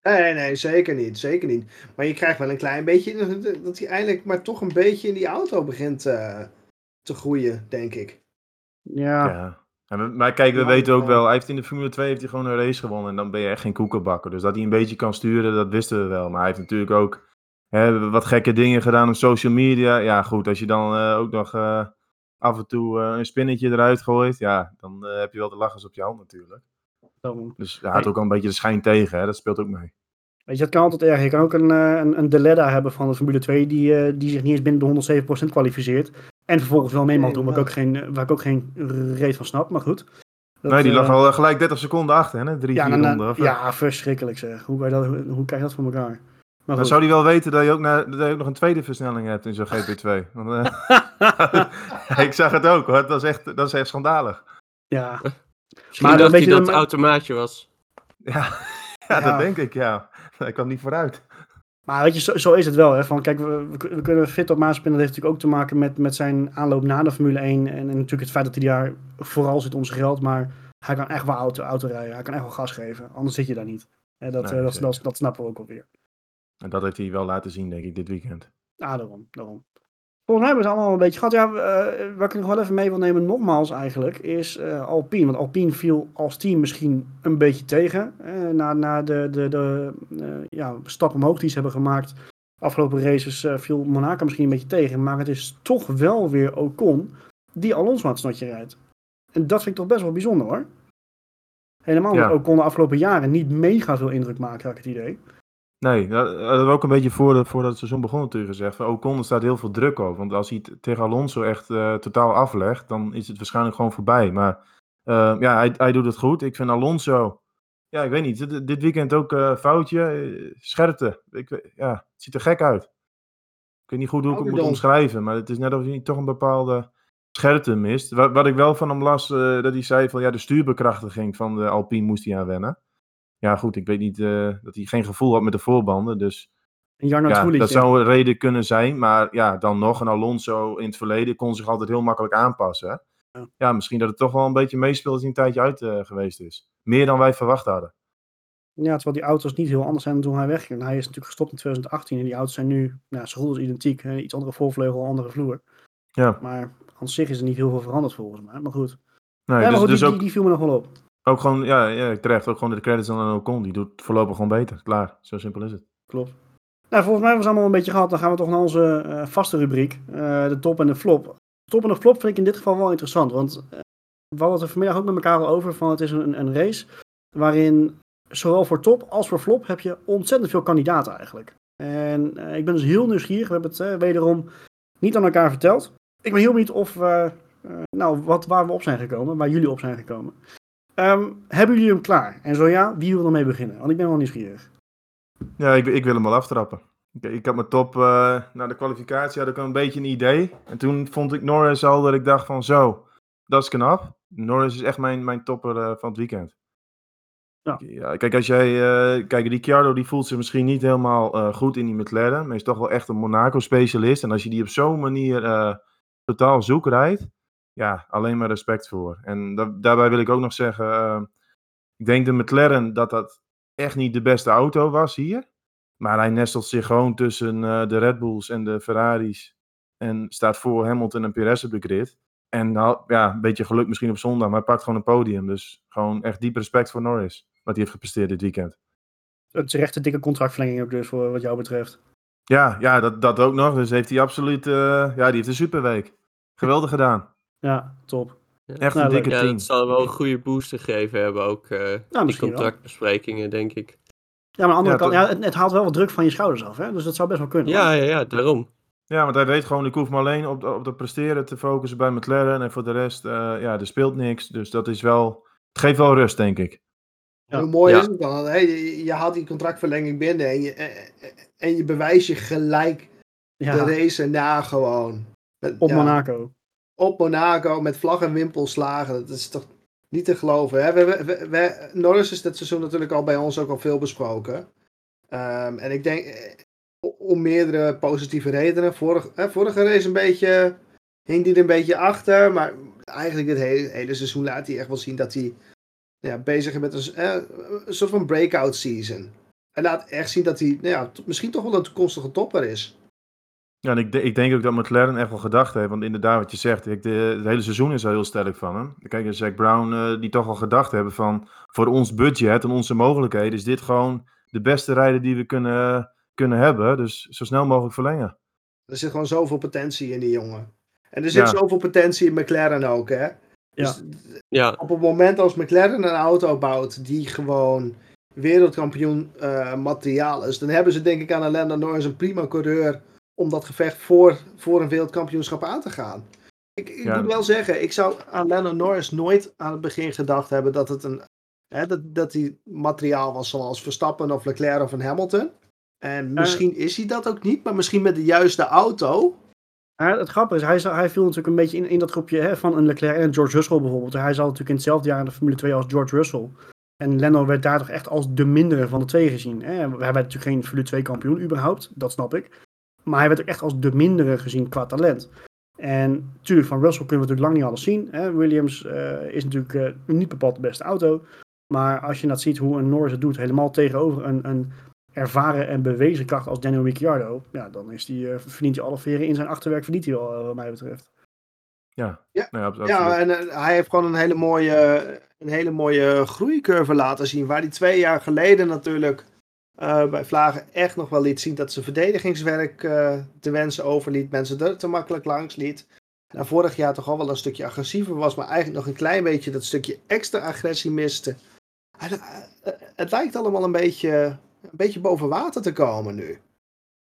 Nee, nee, nee, zeker niet. Zeker niet. Maar je krijgt wel een klein beetje dat hij eindelijk maar toch een beetje in die auto begint eh, te groeien, denk ik. Ja, ja. Ja, maar- kijk, we Ja, weten ook wel, hij heeft in de Formule 2 heeft hij gewoon een race gewonnen en dan ben je echt geen koekenbakker. Dus dat hij een beetje kan sturen, dat wisten we wel. Maar hij heeft natuurlijk ook hè, wat gekke dingen gedaan op social media. Ja, goed, als je dan eh, ook nog eh, af en toe eh, een spinnetje eruit gooit, ja, dan heb je wel de lachers op je hand natuurlijk. Daarom. Dus hij had ook al een beetje de schijn tegen, hè? dat speelt ook mee. Weet je, dat kan altijd erg. Je kan ook een, een, een Deleda hebben van de Formule 2 die, die zich niet eens binnen de 107% kwalificeert. En vervolgens wel mee mag doen, waar ik ook geen, waar ik ook geen reet van snap, maar goed. Dat, nee, die lag eh, al eh, gelijk 30 seconden achter, hè? Drie, ja, vier eh, ronden. of- ja, verschrikkelijk zeg. Hoe, kan dat, hoe, hoe krijg je dat voor elkaar? Maar Dan zou hij wel weten dat je ook, na- dat je ook nog een tweede versnelling hebt in zo'n GP2. *laughs* Want, eh, *laughs* ik zag het ook hoor, dat is echt, dat is echt schandalig. Ja, Misschien Maar dacht weet hij je, dat het automaatje was. Ja, ja, *laughs* Ja. dat denk ik, ja. Ik kwam niet vooruit. Maar weet je, zo, zo is het wel. Hè? Van, kijk, we, we kun- we kunnen fit op Maaspin. Dat heeft natuurlijk ook te maken met, met zijn aanloop na de Formule 1. En, en natuurlijk het feit dat hij daar vooral zit om zijn geld. Maar hij kan echt wel auto, auto rijden. Hij kan echt wel gas geven. Anders zit je daar niet. Dat, Nee, eh, dat, dat snappen we ook alweer. En dat heeft hij wel laten zien, denk ik, dit weekend. Ah, daarom, daarom. Volgens mij hebben ze allemaal een beetje gehad. Ja, eh, waar ik nog wel even mee wil nemen, nogmaals eigenlijk, is eh, Alpine. Want Alpine viel als team misschien een beetje tegen. eh, na na de, de, de ja, stap omhoog die ze hebben gemaakt. Afgelopen races viel Monaco misschien een beetje tegen. Maar het is toch wel weer Ocon die Alonso aan het snotje rijdt. En dat vind ik toch best wel bijzonder hoor. Helemaal Ja. omdat Ocon de afgelopen jaren niet mega veel indruk maakt, heb ik het idee. Nee, dat we ook een beetje voor, voordat het seizoen begon natuurlijk gezegd. Van Ocon er staat heel veel druk op. Want als hij het tegen Alonso echt eh, totaal aflegt, dan is het waarschijnlijk gewoon voorbij. Maar eh, ja, hij, hij doet het goed. Ik vind Alonso, ja, ik weet niet, dit, dit weekend ook eh foutje, eh, scherpte. Ik, weet- ja, het ziet er gek uit. Ik weet niet goed hoe ik het moet Ouderdom. omschrijven, maar het is net of hij toch een bepaalde scherpte mist. Wat, wat ik wel van hem las, eh, dat hij zei van ja, de stuurbekrachtiging van de Alpine moest hij aan wennen. Ja, goed, ik weet niet eh, dat hij geen gevoel had met de voorbanden. Dus ja, dat zou een reden kunnen zijn. Maar ja, dan nog, een Alonso in het verleden kon zich altijd heel makkelijk aanpassen. hè. Ja. Ja, misschien dat het toch wel een beetje meespeelt als hij een tijdje uit eh, geweest is. Meer dan wij verwacht hadden. Ja, terwijl die auto's niet heel anders zijn dan toen hij wegging. Hij is natuurlijk gestopt in 2018 en die auto's zijn nu nou, zo goed als identiek. Hè? Iets andere voorvleugel, andere vloer. Ja, Maar aan zich is er niet heel veel veranderd volgens mij. Maar goed. nee, ja, maar dus, goed, dus die, ook, die, die viel me nog wel op. ook gewoon, ja, ja, terecht, ook gewoon de credits aan Ocon. Die doet voorlopig gewoon beter. Klaar, zo simpel is het. Klopt. Nou, volgens mij was het allemaal een beetje gehad. Dan gaan we toch naar onze eh, vaste rubriek. eh, de top en de flop. Top en de flop vind ik in dit geval wel interessant. Want eh, we hadden het vanmiddag ook met elkaar al over. Van het is een, een race waarin zowel voor top als voor flop heb je ontzettend veel kandidaten eigenlijk. En ik ben dus heel nieuwsgierig. We hebben het wederom niet aan elkaar verteld. Ik ben heel benieuwd of nou, wat, waar we op zijn gekomen. Waar jullie op zijn gekomen. Ehm, hebben jullie hem klaar? En zo ja, wie wil ermee beginnen? Want ik ben wel nieuwsgierig. Ja, ik, ik wil hem wel aftrappen. Ik, ik had mijn top, eh na de kwalificatie had ik al een beetje een idee. En toen vond ik Norris al dat ik dacht van zo, dat is knap. Norris is echt mijn, mijn topper eh, van het weekend. Ja. kijk, als jij, eh kijk, Ricciardo die voelt zich misschien niet helemaal goed in die McLaren. Maar hij is toch wel echt een Monaco-specialist. En als je die op zo'n manier totaal zoek rijdt, ja, alleen maar respect voor. En da- daarbij wil ik ook nog zeggen, eh, ik denk de McLaren dat dat echt niet de beste auto was hier. Maar hij nestelt zich gewoon tussen eh, de Red Bulls en de Ferraris. En staat voor Hamilton en Perez op de grid. En nou, ja, een beetje geluk misschien op zondag, maar hij pakt gewoon een podium. Dus gewoon echt diep respect voor Norris. Wat hij heeft gepresteerd dit weekend. Het is echt een dikke contractverlenging ook dus voor wat jou betreft. Ja, ja dat, dat ook nog. Dus heeft hij absoluut, eh, ja, die heeft een superweek. Geweldig gedaan. Ja, top. Echt Nou, een dikke Ja, team. dat zal wel een goede boost gegeven hebben, ook eh, die Nou, wel. contractbesprekingen, denk ik. Ja, maar aan de andere Ja, kant, ja, het, het haalt wel wat druk van je schouders af, hè? dus dat zou best wel kunnen. Ja, ja, ja, daarom. Ja, want hij weet gewoon, ik hoef me alleen op, op dat presteren te focussen bij McLaren. En voor de rest, eh, ja, er speelt niks. Dus dat is wel, het geeft wel rust, denk ik. Ja. Hoe mooi Ja. is het dan? Hè? Je, je haalt die contractverlenging binnen en je, en- en je bewijst je gelijk Ja, de race erna gewoon. Op ja, Monaco. Op Monaco met vlag en wimpel slagen. Dat is toch niet te geloven. Hè? We, we, Norris is dit seizoen natuurlijk al bij ons ook al veel besproken. Ehm, en ik denk eh, om meerdere positieve redenen. Vorig, hè, vorige race een beetje hing hij er een beetje achter. Maar eigenlijk het hele, seizoen laat hij echt wel zien dat hij ja, bezig is met een, soort van breakout season. Hij laat echt zien dat hij nou ja, misschien toch wel een toekomstige topper is. Ja, en ik, ik denk ook dat McLaren echt wel gedacht heeft. Want inderdaad, wat je zegt, ik, de, het hele seizoen is al heel sterk van hem. Kijk, en Zack Brown, eh, die toch al gedacht hebben van... voor ons budget en onze mogelijkheden is dit gewoon de beste rijder die we kunnen, kunnen hebben. Dus zo snel mogelijk verlengen. Er zit gewoon zoveel potentie in die jongen. En er zit Ja. zoveel potentie in McLaren ook, hè? Ja. Dus Ja, op het moment als McLaren een auto bouwt die gewoon wereldkampioen eh, materiaal is, dan hebben ze denk ik aan Lando Norris een prima coureur om dat gevecht voor, voor een wereldkampioenschap aan te gaan. Ik, ik Ja. moet wel zeggen, ik zou aan Lando Norris nooit aan het begin gedacht hebben dat het een hè, dat, dat hij materiaal was zoals Verstappen of Leclerc of een Hamilton. En misschien is hij dat ook niet, maar misschien met de juiste auto. Het grappige is, hij, hij viel natuurlijk een beetje in, in dat groepje hè, van een Leclerc en een George Russell bijvoorbeeld. Hij zat natuurlijk in hetzelfde jaar in de Formule 2 als George Russell. En Lando werd daar toch echt als de mindere van de twee gezien. Hè? Hij werd natuurlijk geen Formule 2 kampioen überhaupt, dat snap ik. Maar hij werd ook echt als de mindere gezien qua talent. En natuurlijk, van Russell kunnen we natuurlijk lang niet alles zien. Hè? Williams eh, is natuurlijk eh, niet bepaald de beste auto. Maar als je dat ziet hoe een Norris het doet, helemaal tegenover een, een ervaren en bewezen kracht als Daniel Ricciardo, ja, dan is die, eh, verdient hij alle veren in zijn achterwerk, verdient hij wel, wat mij betreft. Ja, Ja. Nee, ab- absoluut. Ja, en hij heeft gewoon een hele mooie, een hele mooie groeicurve laten zien. Waar hij twee jaar geleden natuurlijk eh, bij Vlagen echt nog wel liet zien dat zijn verdedigingswerk eh te wensen overliet. Mensen er te makkelijk langs liet. En vorig jaar toch al wel een stukje agressiever was, maar eigenlijk nog een klein beetje dat stukje extra agressie miste. Hij- eh, Het lijkt allemaal een beetje, een beetje boven water te komen nu.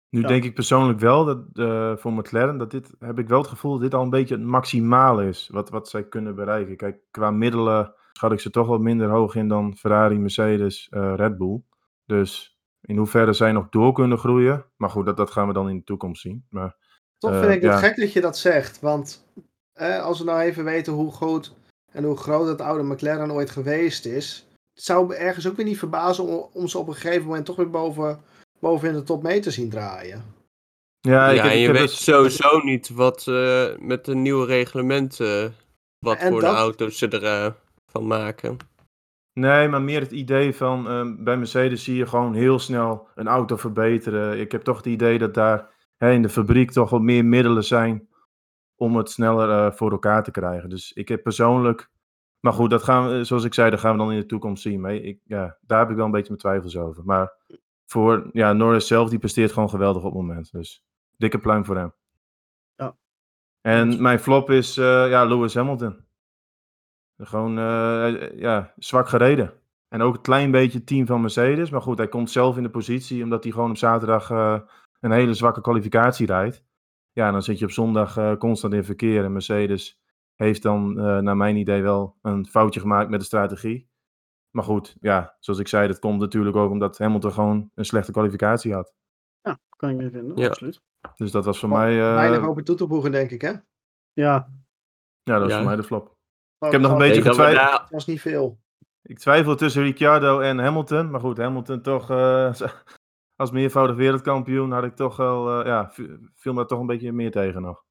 Nu Ja. denk ik persoonlijk wel dat voor McLaren, dat dit, heb ik wel het gevoel dat dit al een beetje het maximaal is wat, wat zij kunnen bereiken. Kijk, qua middelen schat ik ze toch wat minder hoog in dan Ferrari, Mercedes, Red Bull. Dus in hoeverre zij nog door kunnen groeien. Maar goed, dat, dat gaan we dan in de toekomst zien. Maar Toch Eh, vind ik het ja. gek dat je dat zegt. Want eh, als we nou even weten hoe goed en hoe groot het oude McLaren ooit geweest is. Het zou me ergens ook weer niet verbazen om, om ze op een gegeven moment toch weer boven, boven in de top mee te zien draaien. ja, ik ja heb, en ik je heb weet het- sowieso niet wat eh, met de nieuwe reglementen, wat En voor dat- de auto's ze ervan van maken. Nee, maar meer het idee van ehm, bij Mercedes zie je gewoon heel snel een auto verbeteren. Ik heb toch het idee dat daar hè, in de fabriek toch wat meer middelen zijn om het sneller eh, voor elkaar te krijgen. Dus ik heb persoonlijk. Maar goed, dat gaan we, zoals ik zei, dat gaan we dan in de toekomst zien. Maar ik, ja, daar heb ik wel een beetje mijn twijfels over. Maar voor ja, Norris zelf, die presteert gewoon geweldig op het moment. Dus dikke pluim voor hem. Ja. En mijn flop is eh, ja, Lewis Hamilton. Gewoon eh, ja, zwak gereden. En ook een klein beetje het team van Mercedes. Maar goed, hij komt zelf in de positie omdat hij gewoon op zaterdag eh, een hele zwakke kwalificatie rijdt. Ja, dan zit je op zondag eh, constant in verkeer. En Mercedes heeft dan, eh, naar mijn idee, wel een foutje gemaakt met de strategie. Maar goed, ja, zoals ik zei, dat komt natuurlijk ook omdat Hamilton gewoon een slechte kwalificatie had. Ja, kan ik niet vinden, Ja. absoluut. Dus dat was voor mij, eh, Weinig over toe te voegen, denk ik, hè? Ja, ja, dat was Ja. voor mij de flop. Ik heb nog een beetje getwijfeld. Het was niet veel. Ik twijfel tussen Ricciardo en Hamilton. Maar goed, Hamilton toch eh, *laughs* als meervoudig wereldkampioen had ik toch wel, eh, ja, viel me toch een beetje meer tegen nog.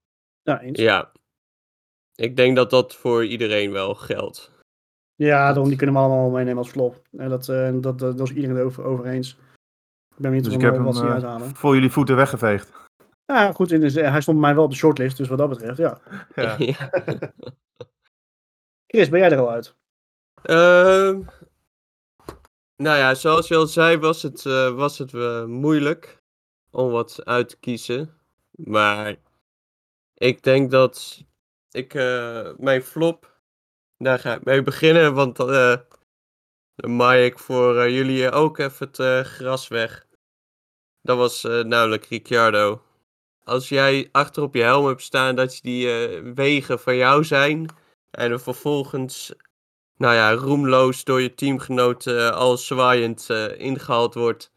ja, eens. Ja. Ik denk dat dat voor iedereen wel geldt. Ja, daarom die kunnen we allemaal meenemen als flop. En dat, eh, dat, dat, dat is iedereen erover over eens. Ik ben benieuwd Dus van, ik heb hem wat ze eh, uithalen. voor jullie voeten weggeveegd. Ja, goed, in de- hij stond bij mij wel op de shortlist, dus wat dat betreft, ja. *laughs* Ja. *laughs* Chris, ben jij er al uit? Ehm, nou ja, zoals je al zei, was het, eh, was het eh, moeilijk om wat uit te kiezen. Maar ik denk dat ik eh, mijn flop, daar ga ik mee beginnen, want dan maai ik voor jullie ook even het gras weg. Dat was namelijk Ricciardo. Als jij achter op je helm hebt staan dat die eh, wegen van jou zijn en er vervolgens nou ja, roemloos door je teamgenoten eh, al zwaaiend eh, ingehaald wordt.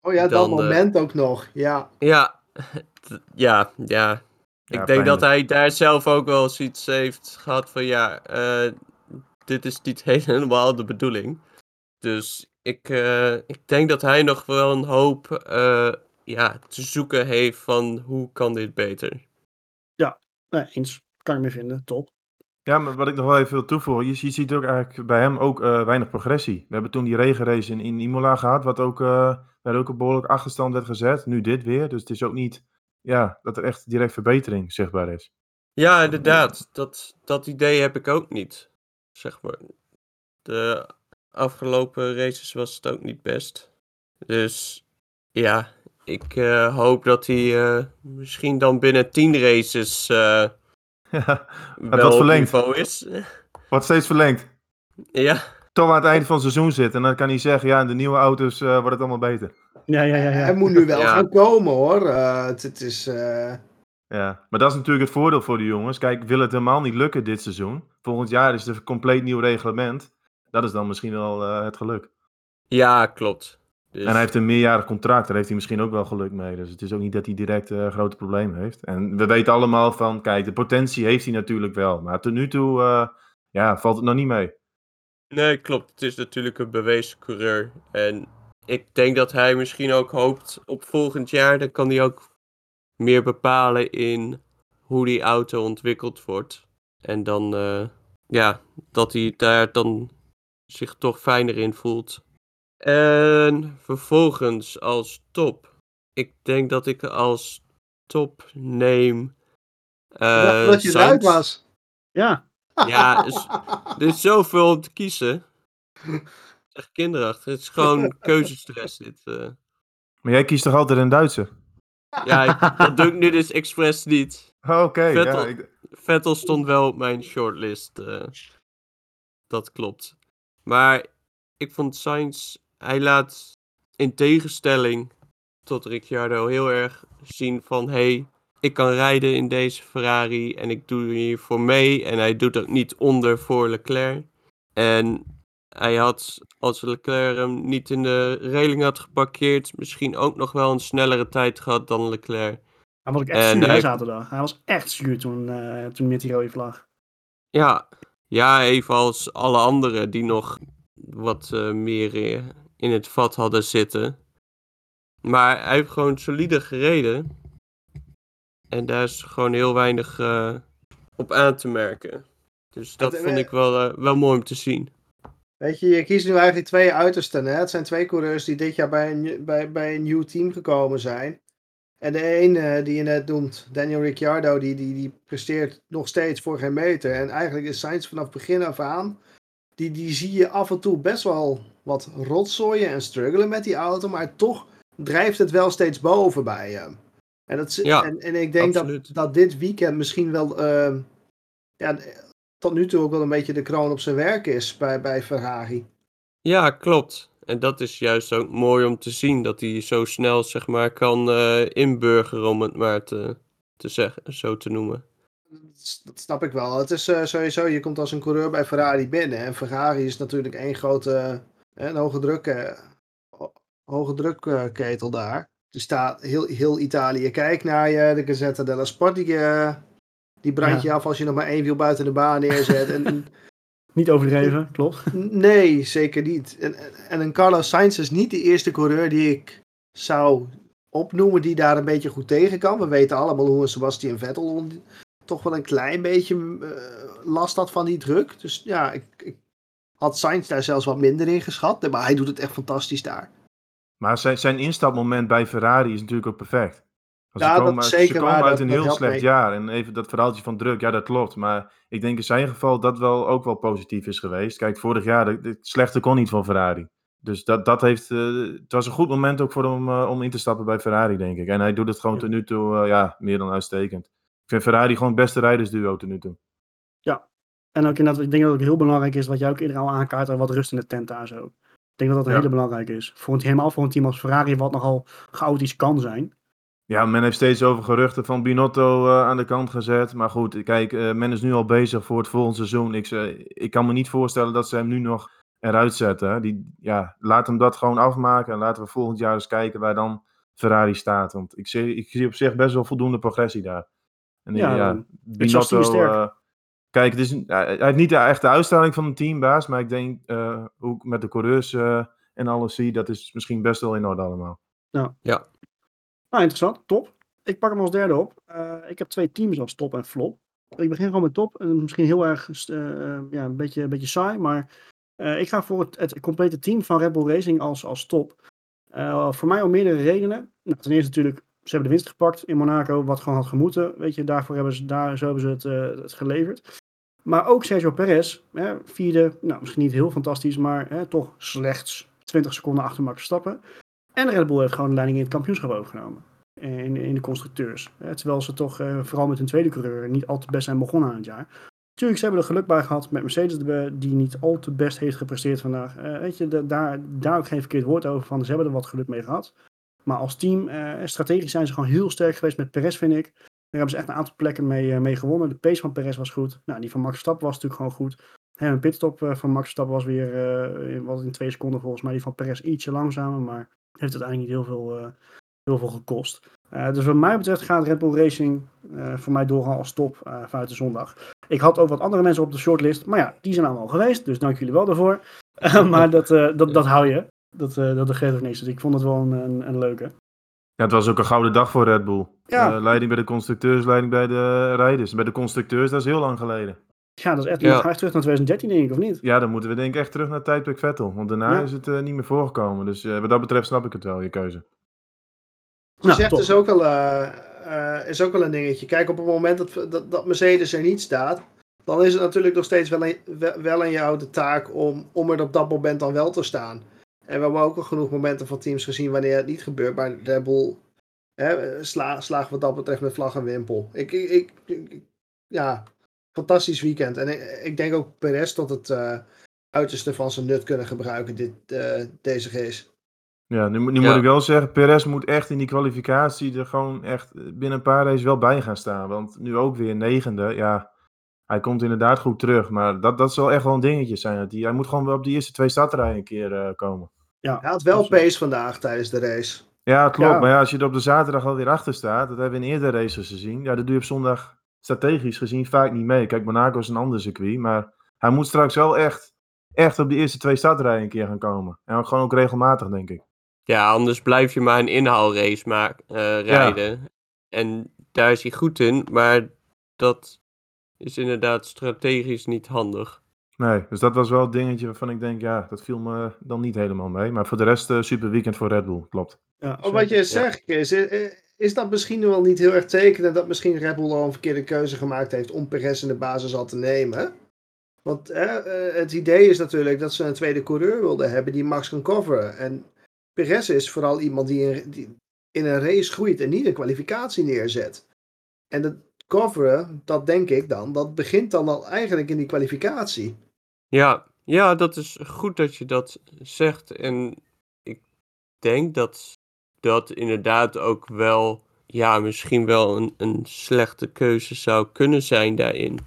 Oh ja, dat Dan, eh, moment ook nog. Ja. Ja, *laughs* ja, ja. Ik Ja, denk dat hij daar zelf ook wel zoiets heeft gehad van ja, eh, dit is niet *laughs* helemaal de bedoeling. Dus ik, eh, ik denk dat hij nog wel een hoop eh, ja, te zoeken heeft van hoe kan dit beter. Nee, eens. Kan ik me vinden, top. Ja, maar wat ik nog wel even wil toevoegen, je, ziet ook eigenlijk bij hem ook eh, weinig progressie. We hebben toen die regenrace in, in Imola gehad, wat ook, eh ook een behoorlijk achterstand werd gezet. Nu dit weer, dus het is ook niet ja, dat er echt direct verbetering zichtbaar is. Ja, inderdaad. Dat, dat idee heb ik ook niet. Zeg maar. De afgelopen races was het ook niet best. Dus ja, ik eh, hoop dat hij eh, misschien dan binnen 10 races Ja, wel op verlengd. niveau is. Wordt steeds verlengd. Ja, Tot we aan het eind van het seizoen zitten. En dan kan hij zeggen, ja, in de nieuwe auto's eh, wordt het allemaal beter. Ja, ja, ja. ja. Hij moet nu wel Ja. gaan komen hoor. Eh, het, het is. eh, Ja, maar dat is natuurlijk het voordeel voor de jongens. Kijk, wil het helemaal niet lukken dit seizoen. Volgend jaar is het een compleet nieuw reglement. Dat is dan misschien wel eh, het geluk. ja klopt. Dus, En hij heeft een meerjarig contract. Daar heeft hij misschien ook wel geluk mee. Dus het is ook niet dat hij direct eh, grote problemen heeft. En we weten allemaal van, kijk, de potentie heeft hij natuurlijk wel. Maar tot nu toe, eh, ja, valt het nog niet mee. Nee, klopt. Het is natuurlijk een bewezen coureur. En ik denk dat hij misschien ook hoopt op volgend jaar. Dan kan hij ook meer bepalen in hoe die auto ontwikkeld wordt. En dan, eh, ja, dat hij daar dan zich toch fijner in voelt. En vervolgens als top. Ik denk dat ik als top neem. eh dat je eruit was. Ja, Ja, dus- Er is zoveel om te kiezen. *laughs* Echt kinderachtig. Het is gewoon keuzestress dit. eh. Maar jij kiest toch altijd een Duitse? Ja, ik- dat doe ik nu dus expres niet. Oh, Oké, Vettel. ja. Ik, Vettel stond wel op mijn shortlist. eh. dat klopt. Maar ik vond Sainz, hij laat in tegenstelling tot Ricciardo heel erg zien van... hey, ik kan rijden in deze Ferrari en ik doe hier voor mee. En hij doet ook niet onder voor Leclerc. En hij had, als Leclerc hem niet in de reling had geparkeerd... misschien ook nog wel een snellere tijd gehad dan Leclerc. hij was ook echt En zuur hij- zaterdag. Hij was echt zuur toen, eh, toen met die rode vlag. Ja, ja, even als alle anderen die nog wat eh, meer eh, in het vat hadden zitten. Maar hij heeft gewoon solide gereden. En daar is gewoon heel weinig eh, op aan te merken. Dus dat vond eh, ik wel, eh, wel mooi om te zien. Weet je, je kiest nu eigenlijk twee uitersten. Hè? Het zijn twee coureurs die dit jaar bij een, bij, bij een nieuw team gekomen zijn. En de ene die je net noemt, Daniel Ricciardo, die, die, die presteert nog steeds voor geen meter. En eigenlijk is Sainz vanaf begin af aan, die, die zie je af en toe best wel wat rotzooien en struggelen met die auto. Maar toch drijft het wel steeds boven bij hem. En, dat, Ja, en, en ik denk dat, absoluut. dat dit weekend misschien wel eh, ja, tot nu toe ook wel een beetje de kroon op zijn werk is bij, bij Ferrari. Ja, klopt. En dat is juist ook mooi om te zien. Dat hij zo snel, zeg maar, kan eh, inburgeren, om het maar te, te zeggen, zo te noemen. Dat snap ik wel. Het is eh, sowieso, je komt als een coureur bij Ferrari binnen. En Ferrari is natuurlijk één grote eh, een hoge druk, eh, ho- hoge druk eh, ketel daar. Er staat heel, heel Italië kijkt naar je. De Gazzetta della Sport die, die brandt Ja. je af als je nog maar één wiel buiten de baan neerzet. en, *laughs* Niet overdreven, klopt. nee, zeker niet. En, en- Carlos Sainz is niet de eerste coureur die ik zou opnoemen die daar een beetje goed tegen kan. We weten allemaal hoe een Sebastian Vettel toch wel een klein beetje eh, last had van die druk. Dus ja, ik, ik had Sainz daar zelfs wat minder in geschat. Maar hij doet het echt fantastisch daar. maar zijn, zijn instapmoment bij Ferrari is natuurlijk ook perfect. Ja, ze dat komen, is uit- zeker ze komen waar, uit dat- een dat heel slecht mee. jaar. En even dat verhaaltje van druk, ja, dat klopt. Maar ik denk in zijn geval dat wel ook wel positief is geweest. Kijk, vorig jaar, het slechte kon niet van Ferrari. Dus dat, dat heeft, eh, het was een goed moment ook voor hem eh, om in te stappen bij Ferrari, denk ik. En hij doet het gewoon Ja. tot nu toe, ja, meer dan uitstekend. Ik vind Ferrari gewoon het beste rijdersduo tot nu toe. En ook inderdaad, ik denk dat het ook heel belangrijk is, wat jij ook eerder al aankaart, er wat rust in de tent daar zo. Ik denk dat dat een Ja. hele belangrijk is. Voor een, helemaal voor een team als Ferrari, wat nogal chaotisch kan zijn. Ja, men heeft steeds over geruchten van Binotto eh, aan de kant gezet. Maar goed, kijk, eh, men is nu al bezig voor het volgende seizoen. Ik, eh, ik kan me niet voorstellen dat ze hem nu nog eruit zetten. hè. Die, ja, laat hem dat gewoon afmaken. En laten we volgend jaar eens kijken waar dan Ferrari staat. Want ik zie, ik zie op zich best wel voldoende progressie daar. En Ja, ja, ja sterk. eh, kijk, het is, hij heeft niet de echte uitstraling van een teambaas. Maar ik denk, eh, hoe ik met de coureurs eh, en alles zie, dat is misschien best wel in orde allemaal. Nou, interessant. Top. Ik pak hem als derde op. Eh, ik heb twee teams als top en flop. Ik begin gewoon met top. En misschien heel erg eh, ja, een, beetje, een beetje saai. Maar eh, ik ga voor het, het complete team van Red Bull Racing als, als top. Eh, voor mij om meerdere redenen. Nou, ten eerste natuurlijk, ze hebben de winst gepakt in Monaco. Wat gewoon had gemoeten. Weet je, daarvoor hebben ze, daar, zo hebben ze het, eh, geleverd. Maar ook Sergio Perez, hè, vierde. Nou, misschien niet heel fantastisch, maar hè, toch slechts 20 seconden achter Max Verstappen. En Red Bull heeft gewoon de leiding in het kampioenschap overgenomen. In, in de constructeurs. Hè, terwijl ze toch eh, vooral met hun tweede coureur niet al te best zijn begonnen aan het jaar. Tuurlijk, ze hebben er geluk bij gehad met Mercedes, die niet al te best heeft gepresteerd vandaag. Uh, weet je, daar, daar ook geen verkeerd woord over van. Ze hebben er wat geluk mee gehad. Maar als team, uh, strategisch zijn ze gewoon heel sterk geweest met Perez, vind ik. Daar hebben ze echt een aantal plekken mee, uh, mee gewonnen. De pace van Perez was goed. Nou, die van Max Verstappen was natuurlijk gewoon goed. En een pitstop van Max Verstappen was weer wat in twee seconden volgens mij. Die van Perez ietsje langzamer, maar heeft uiteindelijk niet heel veel, heel veel gekost. Dus wat mij betreft gaat Red Bull Racing voor mij doorgaan als top vanuit de zondag. Ik had ook wat andere mensen op de shortlist, maar ja, die zijn allemaal geweest, dus dank jullie wel daarvoor. *laughs* maar dat, dat, dat hou je, dat, dat geeft ook niks, dus ik vond het wel een, een, een, leuke. Ja, het was ook een gouden dag voor Red Bull. Ja. leiding bij de constructeurs, leiding bij de rijders. Bij de constructeurs, dat is heel lang geleden. Ja, dat is echt, ja. terug naar 2013 denk ik, of niet? Ja, dan moeten we denk ik echt terug naar tijdperk Vettel, want daarna ja. is het niet meer voorgekomen. Dus wat dat betreft snap ik het wel, je keuze. Nou, zegt is ook, wel, uh, is ook wel een dingetje. Kijk, op het moment dat, dat, dat, Mercedes er niet staat, dan is het natuurlijk nog steeds wel, een, wel aan jou de taak om, om er op dat moment dan wel te staan. En we hebben ook al genoeg momenten van teams gezien wanneer het niet gebeurt. Maar Red Bull hè, sla, slagen wat dat betreft met vlag en wimpel. Ik, ik, ik, ja, fantastisch weekend. En ik, ik denk ook Perez tot het uh, uiterste van zijn nut kunnen gebruiken dit, uh, deze race. Ja, nu, nu moet ik wel zeggen, Perez moet echt in die kwalificatie er gewoon echt binnen een paar races wel bij gaan staan. Want nu ook weer negende, ja, hij komt inderdaad goed terug. Maar dat, dat zal echt wel een dingetje zijn. Die, hij moet gewoon wel op die eerste twee startrijen een keer uh, komen. Ja, hij had wel pace vandaag tijdens de race. Ja, klopt. Maar ja, als je er op de zaterdag alweer achter staat, dat hebben we in eerdere races gezien. Ja, dat doe je op zondag strategisch gezien vaak niet mee. Kijk, Monaco is een ander circuit, maar hij moet straks wel echt, echt op die eerste twee startrijen een keer gaan komen. En ook gewoon ook regelmatig, denk ik. Ja, anders blijf je maar een inhaalrace maar, uh, rijden. En daar is hij goed in, maar dat is inderdaad strategisch niet handig. Nee, dus dat was wel het dingetje waarvan ik denk, ja, dat viel me dan niet helemaal mee. Maar voor de rest, uh, super weekend voor Red Bull, klopt. Ja, oh, wat je zegt, is, is dat misschien wel niet heel erg tekenend dat misschien Red Bull al een verkeerde keuze gemaakt heeft om Perez in de basis al te nemen? Want het idee is natuurlijk dat ze een tweede coureur wilden hebben die Max kan coveren. En Perez is vooral iemand die in, die in een race groeit en niet een kwalificatie neerzet. En het coveren, dat denk ik dan, dat begint dan al eigenlijk in die kwalificatie. Ja, ja, dat is goed dat je dat zegt. En ik denk dat dat inderdaad ook wel, ja, misschien wel een, een slechte keuze zou kunnen zijn daarin.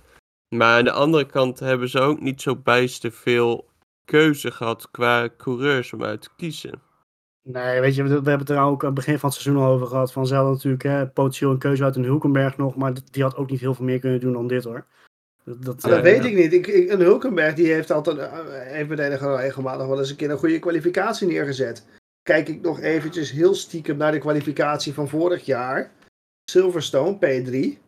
Maar aan de andere kant hebben ze ook niet zo bijster veel keuze gehad qua coureurs om uit te kiezen. Nee, weet je, we, hebben het er ook aan het begin van het seizoen al over gehad. Van natuurlijk, hè, potentieel een keuze uit een Hulkenberg nog. Maar die had ook niet heel veel meer kunnen doen dan dit hoor. Dat, dat, dat weet ik niet. Ik, ik, een Hulkenberg die heeft altijd, uh, heeft meteen regelmatig wel eens een keer een goede kwalificatie neergezet. Kijk ik nog eventjes heel stiekem naar de kwalificatie van vorig jaar. Silverstone, P3.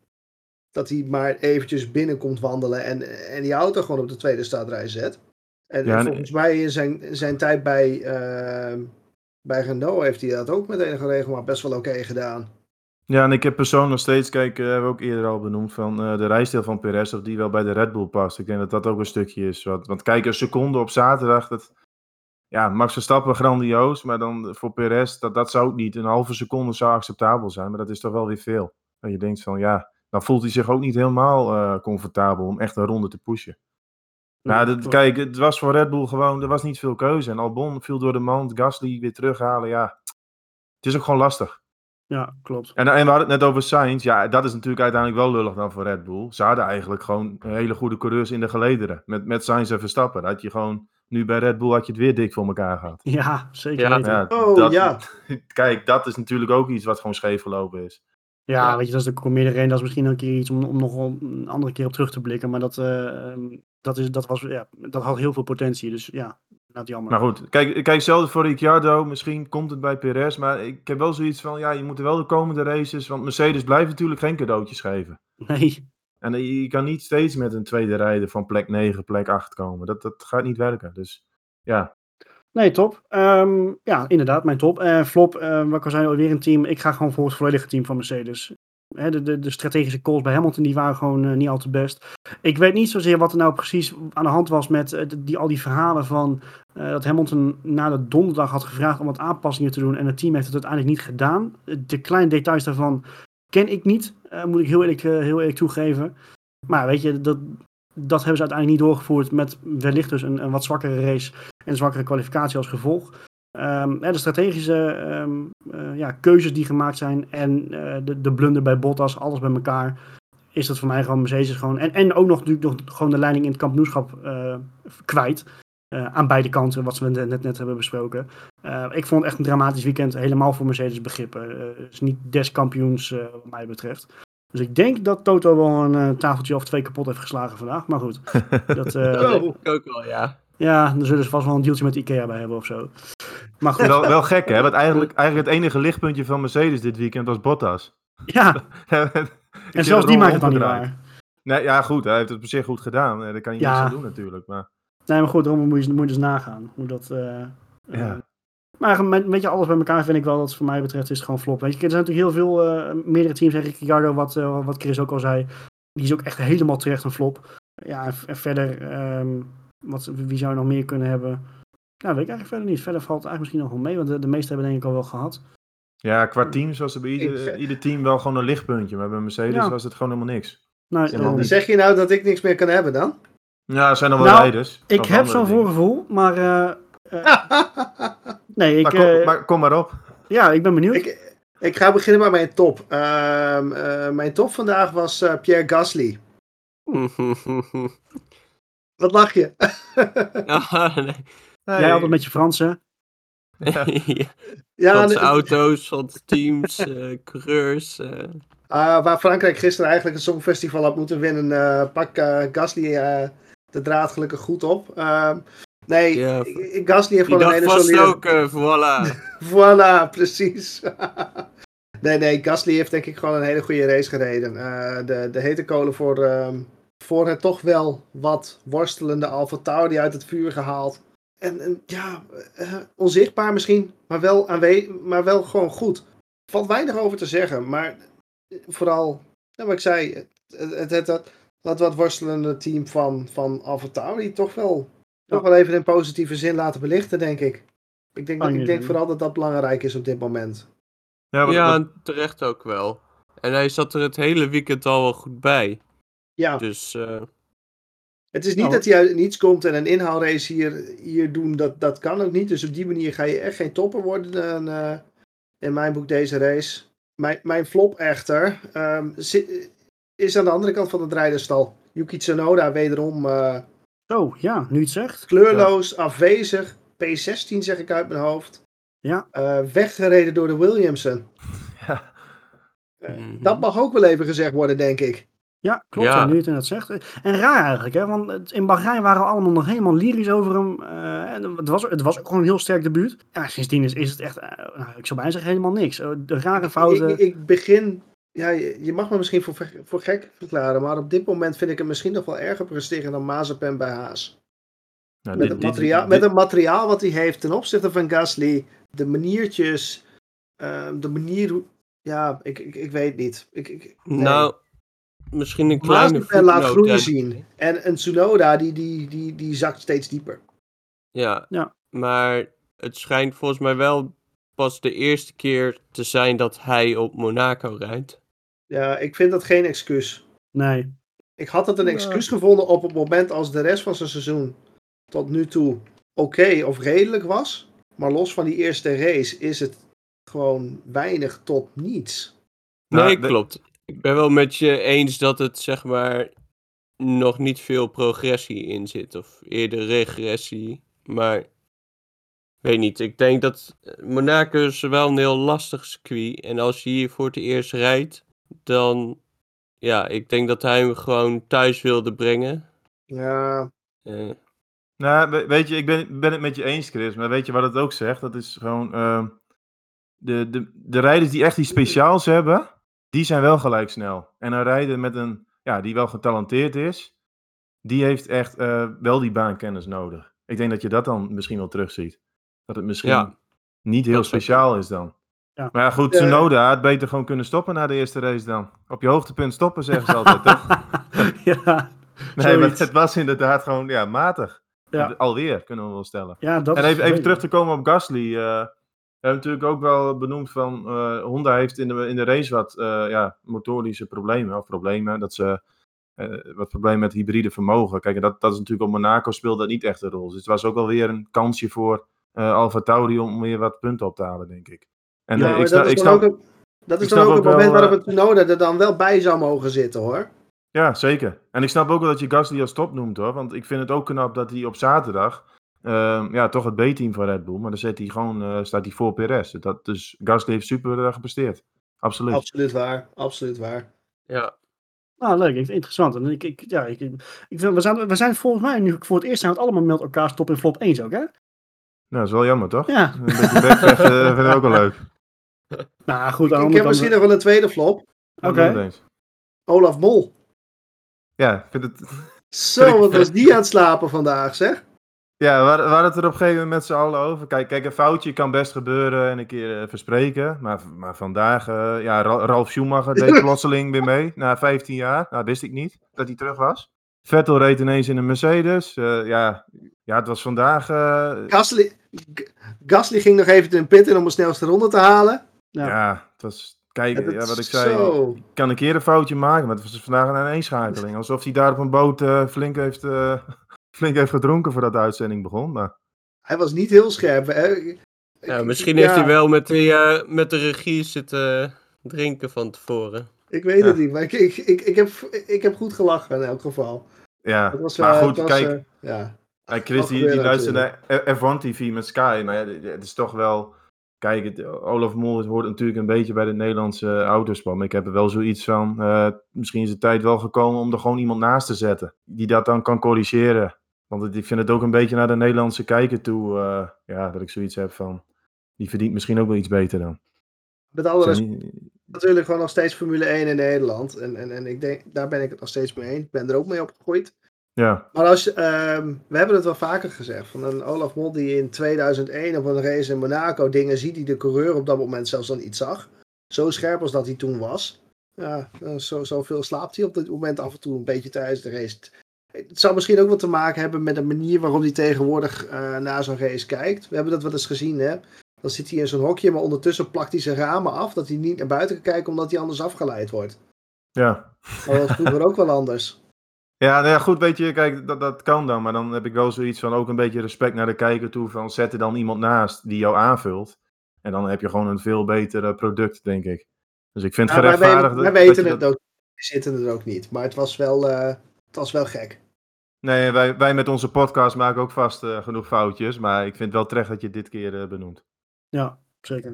Dat hij maar eventjes binnenkomt wandelen en, en die auto gewoon op de tweede startrij zet. En volgens mij in zijn, zijn tijd bij... Uh, bij Renault heeft hij dat ook met enige regelmaat best wel oké gedaan. Ja, en ik heb persoonlijk nog steeds, kijk, uh, hebben we ook eerder al benoemd, van uh, de rijstijl van Perez, of die wel bij de Red Bull past. Ik denk dat dat ook een stukje is. Wat, want kijk, een seconde op zaterdag, dat, ja, Max Verstappen grandioos, maar dan voor Perez, dat, dat zou ook niet. Een halve seconde zou acceptabel zijn, maar dat is toch wel weer veel. En je denkt van, ja, dan voelt hij zich ook niet helemaal uh, comfortabel om echt een ronde te pushen. Nou, dat, kijk, het was voor Red Bull gewoon, er was niet veel keuze. En Albon viel door de mand, Gasly weer terughalen, ja. Het is ook gewoon lastig. Ja, klopt. En, en we hadden het net over Sainz. Ja, dat is natuurlijk uiteindelijk wel lullig dan voor Red Bull. Ze hadden eigenlijk gewoon hele goede coureurs in de gelederen. Met, met Sainz en Verstappen. Dat had je gewoon, nu bij Red Bull had je het weer dik voor elkaar gehad. Ja, zeker ja, ja oh, dat, ja. *laughs* Kijk, dat is natuurlijk ook iets wat gewoon scheef gelopen is. Ja, weet je, dat is de reden. Dat is misschien een keer iets om, om nog een andere keer op terug te blikken. Maar dat, uh, dat, is, dat, was, ja, dat had heel veel potentie. Dus ja, dat jammer. Maar goed, kijk, kijk hetzelfde voor Ricciardo. Misschien komt het bij Perez. Maar ik heb wel zoiets van, ja, je moet er wel de komende races... Want Mercedes blijft natuurlijk geen cadeautjes geven. Nee. En je kan niet steeds met een tweede rijder van plek 9, plek 8 komen. Dat, dat gaat niet werken. Dus ja. Nee, top. Um, ja, inderdaad, mijn top. Uh, flop, uh, wat kan zijn, alweer een team. Ik ga gewoon voor het volledige team van Mercedes de, de, strategische calls bij Hamilton die waren gewoon uh, niet al te best. Ik weet niet zozeer wat er nou precies aan de hand was met uh, die, al die verhalen van uh, dat Hamilton na de donderdag had gevraagd om wat aanpassingen te doen en het team heeft het uiteindelijk niet gedaan. De kleine details daarvan ken ik niet, moet ik heel eerlijk, heel eerlijk toegeven. Maar weet je, dat, dat hebben ze uiteindelijk niet doorgevoerd met wellicht dus een, een wat zwakkere race en zwakkere kwalificatie als gevolg. Ehm, de strategische ehm, eh, ja, keuzes die gemaakt zijn en uh, de, de blunder bij Bottas, alles bij elkaar, is dat voor mij gewoon Mercedes gewoon. En, en ook nog natuurlijk nog gewoon de leiding in het kampioenschap uh, kwijt. aan beide kanten, wat we net, net hebben besproken. ik vond het echt een dramatisch weekend, helemaal voor Mercedes begrippen. Het is niet des kampioens wat mij betreft. Dus ik denk dat Toto wel een tafeltje of twee kapot heeft geslagen vandaag. Maar goed. *laughs* Dat, oh. ik ook wel, ja. Ja, dan zullen ze vast wel een dealtje met Ikea bij hebben of zo. Maar goed. Wel, wel gek hè, want eigenlijk, eigenlijk het enige lichtpuntje van Mercedes dit weekend was Bottas. Ja, *laughs* en zelfs die maakt het dan niet waar. Nee, ja goed, hij heeft het op zich goed gedaan. Daar kan je ja. niets aan doen natuurlijk. Maar... Nee, maar goed, daarom moet je, moet je dus nagaan. Hoe dat, uh, ja. Uh, maar met, weet je, alles bij elkaar vind ik wel dat voor mij betreft is het gewoon flop. Weet je, er zijn natuurlijk heel veel, uh, meerdere teams, zeg ik, Ricardo, wat, wat Chris ook al zei. Die is ook echt helemaal terecht een flop. Ja, en, verder... Um, wat, wie zou je nog meer kunnen hebben? Nou, weet ik eigenlijk verder niet. Verder valt het eigenlijk misschien nog wel mee, want de, de meeste hebben denk ik al wel gehad. Ja, qua teams was er bij ieder, ieder team wel gewoon een lichtpuntje. Maar bij Mercedes was het gewoon helemaal niks. Nou, uh, zeg je nou dat ik niks meer kan hebben dan? Ja, er zijn nog wel nou, rijders. Ik heb zo'n voorgevoel, maar... Uh, *laughs* nee, ik... Maar kom, maar kom, maar op. Ja, ik ben benieuwd. Ik, ik ga beginnen met mijn top. Ehm, mijn top vandaag was Pierre Gasly. *laughs* Wat lach je? *laughs* oh, nee. Jij altijd met je Fransen. *laughs* Ja, ja auto's, van teams, uh, coureurs. Uh. Uh, waar Frankrijk gisteren eigenlijk een songfestival had moeten winnen, uh, pak Gasly de draad gelukkig goed op. Ehm, nee, ja, Gasly heeft gewoon een hele solide... ook, voilà. *laughs* voilà, precies. nee, nee, Gasly heeft denk ik gewoon een hele goede race gereden. de, de hete kolen voor ehm, voor het toch wel wat worstelende Alfa Tauri uit het vuur gehaald. En, en ja, uh, onzichtbaar misschien, maar wel, aanwe maar wel gewoon goed. Valt weinig over te zeggen, maar vooral, wat ik zei, het, het, het, dat wat worstelende team van, van Alfa Tauri toch wel, toch wel even in positieve zin laten belichten, denk ik. Ik denk, dat, ik denk vooral dat dat belangrijk is op dit moment. Ja, ja terecht ook wel. En hij zat er het hele weekend al wel goed bij. Ja. Dus. Uh... Het is niet nou, dat hij uit niets komt en een inhaalrace hier, hier doen. Dat, dat kan ook niet. Dus op die manier ga je echt geen topper worden. Uh, in mijn boek deze race. Mijn, mijn flop echter um, is aan de andere kant van de rijderstal. Yuki Tsunoda wederom. Uh, oh ja, nu het zegt. Kleurloos, afwezig. P16 zeg ik uit mijn hoofd. Ja. Uh, weggereden door de Williamson. Ja. Uh, dat mag ook wel even gezegd worden, denk ik. Ja, klopt. Ja. nu het dat zegt. En raar eigenlijk, hè? want in Bahrein waren we allemaal nog helemaal lyrisch over hem. Uh, en het, was, het was ook gewoon een heel sterk debuut. Ja, sindsdien is, is het echt, uh, ik zou bijna zeggen, helemaal niks. Uh, de rare fouten. Ik, ik, begin, ja, je, je, mag me misschien voor, voor gek verklaren, maar op dit moment vind ik hem misschien nog wel erger presteren dan Mazepin bij Haas. Nou, met, dit, het materiaal, dit, met het materiaal wat hij heeft ten opzichte van Gasly, de maniertjes, de manier hoe. Ja, ik, ik, ik weet niet. Ik, ik, nee. Nou, misschien een kleine voetnoot. laat groeien zien. En een Tsunoda, die, die, die, die zakt steeds dieper. Ja, ja, maar het schijnt volgens mij wel pas de eerste keer te zijn dat hij op Monaco rijdt. Ja, ik vind dat geen excuus. Nee. Ik had het een excuus gevonden op het moment als de rest van zijn seizoen tot nu toe oké of redelijk was. Maar los van die eerste race is het gewoon weinig tot niets. Nee, nou, klopt ik ben wel met je eens dat het zeg maar nog niet veel progressie in zit. Of eerder regressie. Maar weet niet. Ik denk dat Monaco is wel een heel lastig circuit. En als je hier voor het eerst rijdt, dan ja, ik denk dat hij hem gewoon thuis wilde brengen. Ja. Uh. Nou, weet je, ik ben, ben het met je eens, Chris. Maar weet je wat het ook zegt? Dat is gewoon. Uh, de, de, de rijders die echt iets speciaals hebben die zijn wel gelijk snel. En een rijder met een, ja, die wel getalenteerd is, die heeft echt uh, wel die baankennis nodig. Ik denk dat je dat dan misschien wel terugziet. Dat het misschien ja. niet heel speciaal is dan. Ja. Maar ja, goed, Tsunoda had beter gewoon kunnen stoppen na de eerste race dan. Op je hoogtepunt stoppen, zeggen ze altijd, toch? *laughs* ja. *laughs* Nee, maar het was inderdaad gewoon ja, matig. Ja. Alweer, kunnen we wel stellen. Ja, dat en even, even terug te komen op Gasly. Uh, hebben natuurlijk ook wel benoemd van uh, Honda heeft in de, in de race wat uh, ja, motorische problemen. Of problemen dat ze uh, wat probleem met hybride vermogen. Kijk, dat, dat is natuurlijk op Monaco speelde dat niet echt een rol. Dus het was ook wel weer een kansje voor Alfa Tauri om weer wat punten op te halen, denk ik. En ja, ik, dat is ik snap, ook, dat is dan ook het moment waarop het Tsunoda er dan wel bij zou mogen zitten, hoor. Ja, zeker. En ik snap ook wel dat je Gasly als top noemt, hoor. Want ik vind het ook knap dat hij op zaterdag uh, ja, toch het B-team van Red Bull. Maar dan zet hij gewoon, uh, staat hij voor Perez. Dat, dus Gasly heeft super uh, gepresteerd. Absoluut. Absoluut waar. Absoluut waar. Ja. Ah, leuk. Interessant. En ik, ik, ja, ik, ik vind, we, zijn, we zijn volgens mij nu voor het eerst zijn we het allemaal met elkaar stop in flop 1 ook, hè? Nou, dat is wel jammer, toch? Ja. Een beetje uh, *laughs* vind ik ook wel leuk. Nou, goed. Ik, ik heb misschien nog wel een tweede flop. Oké. Okay. Olaf Mol. Ja, ik vind het... Zo, wat was die aan het slapen vandaag, zeg? Ja, we hadden het er op een gegeven moment met z'n allen over. Kijk, kijk, een foutje kan best gebeuren en een keer uh, verspreken. Maar, maar vandaag, uh, ja, Ralf Schumacher deed *laughs* plotseling weer mee na 15 jaar. Nou, wist ik niet dat hij terug was. Vettel reed ineens in een Mercedes. Uh, ja, ja, het was vandaag... Gasly, Gasly ging nog even in pit in om de snelste ronde te halen. Ja, ja het was... Kijk, ja, wat ik zei, zo... kan een keer een foutje maken, maar het was vandaag een aaneenschakeling. Alsof hij daar op een boot flink heeft flink heeft gedronken voordat de uitzending begon. Maar... Hij was niet heel scherp. Hè? Ja, misschien heeft hij wel met, die, uh, met de regie zitten drinken van tevoren. Ik weet het niet, maar ik, ik, ik, ik, heb, ik heb goed gelachen in elk geval. Ja, was, maar uh, goed, was, kijk. Uh, ja. Chris, die, die luisterde naar F1 TV met Sky. Maar ja, het is toch wel... Kijk, het, Olaf Mol hoort natuurlijk een beetje bij de Nederlandse autosport. Maar ik heb er wel zoiets van... Uh, misschien is de tijd wel gekomen om er gewoon iemand naast te zetten. Die dat dan kan corrigeren. Want ik vind het ook een beetje naar de Nederlandse kijker toe. Uh, ja, dat ik zoiets heb van. Die verdient misschien ook wel iets beter dan. Met alle respect, natuurlijk gewoon nog steeds Formule 1 in Nederland. En, en, en ik denk, daar ben ik het nog steeds mee eens. Ik ben er ook mee opgegroeid. Ja. Maar als, uh, we hebben het wel vaker gezegd. Van een Olaf Mol die in 2001 op een race in Monaco dingen ziet die de coureur op dat moment zelfs dan iets zag. Zo scherp als dat hij toen was. Ja, zo, zoveel slaapt hij op dit moment af en toe een beetje tijdens de race. Het zou misschien ook wat te maken hebben met de manier waarop hij tegenwoordig uh, naar zo'n race kijkt. We hebben dat wel eens gezien, hè. Dan zit hij in zo'n hokje, maar ondertussen plakt hij zijn ramen af, dat hij niet naar buiten kan kijken, omdat hij anders afgeleid wordt. Ja. Maar dat was vroeger ook wel anders. *laughs* Ja, nou ja, goed, weet je, kijk, dat, dat kan dan. Maar dan heb ik wel zoiets van ook een beetje respect naar de kijker toe. Van zet er dan iemand naast die jou aanvult. En dan heb je gewoon een veel beter product, denk ik. Dus ik vind het ja, gerechtvaardigd. Wij, wij weten het dat... ook. We zitten er ook niet. Maar het was wel, uh, het was wel gek. Nee, wij, wij met onze podcast maken ook vast uh, genoeg foutjes. Maar ik vind wel terecht dat je dit keer uh, benoemt. Ja, zeker.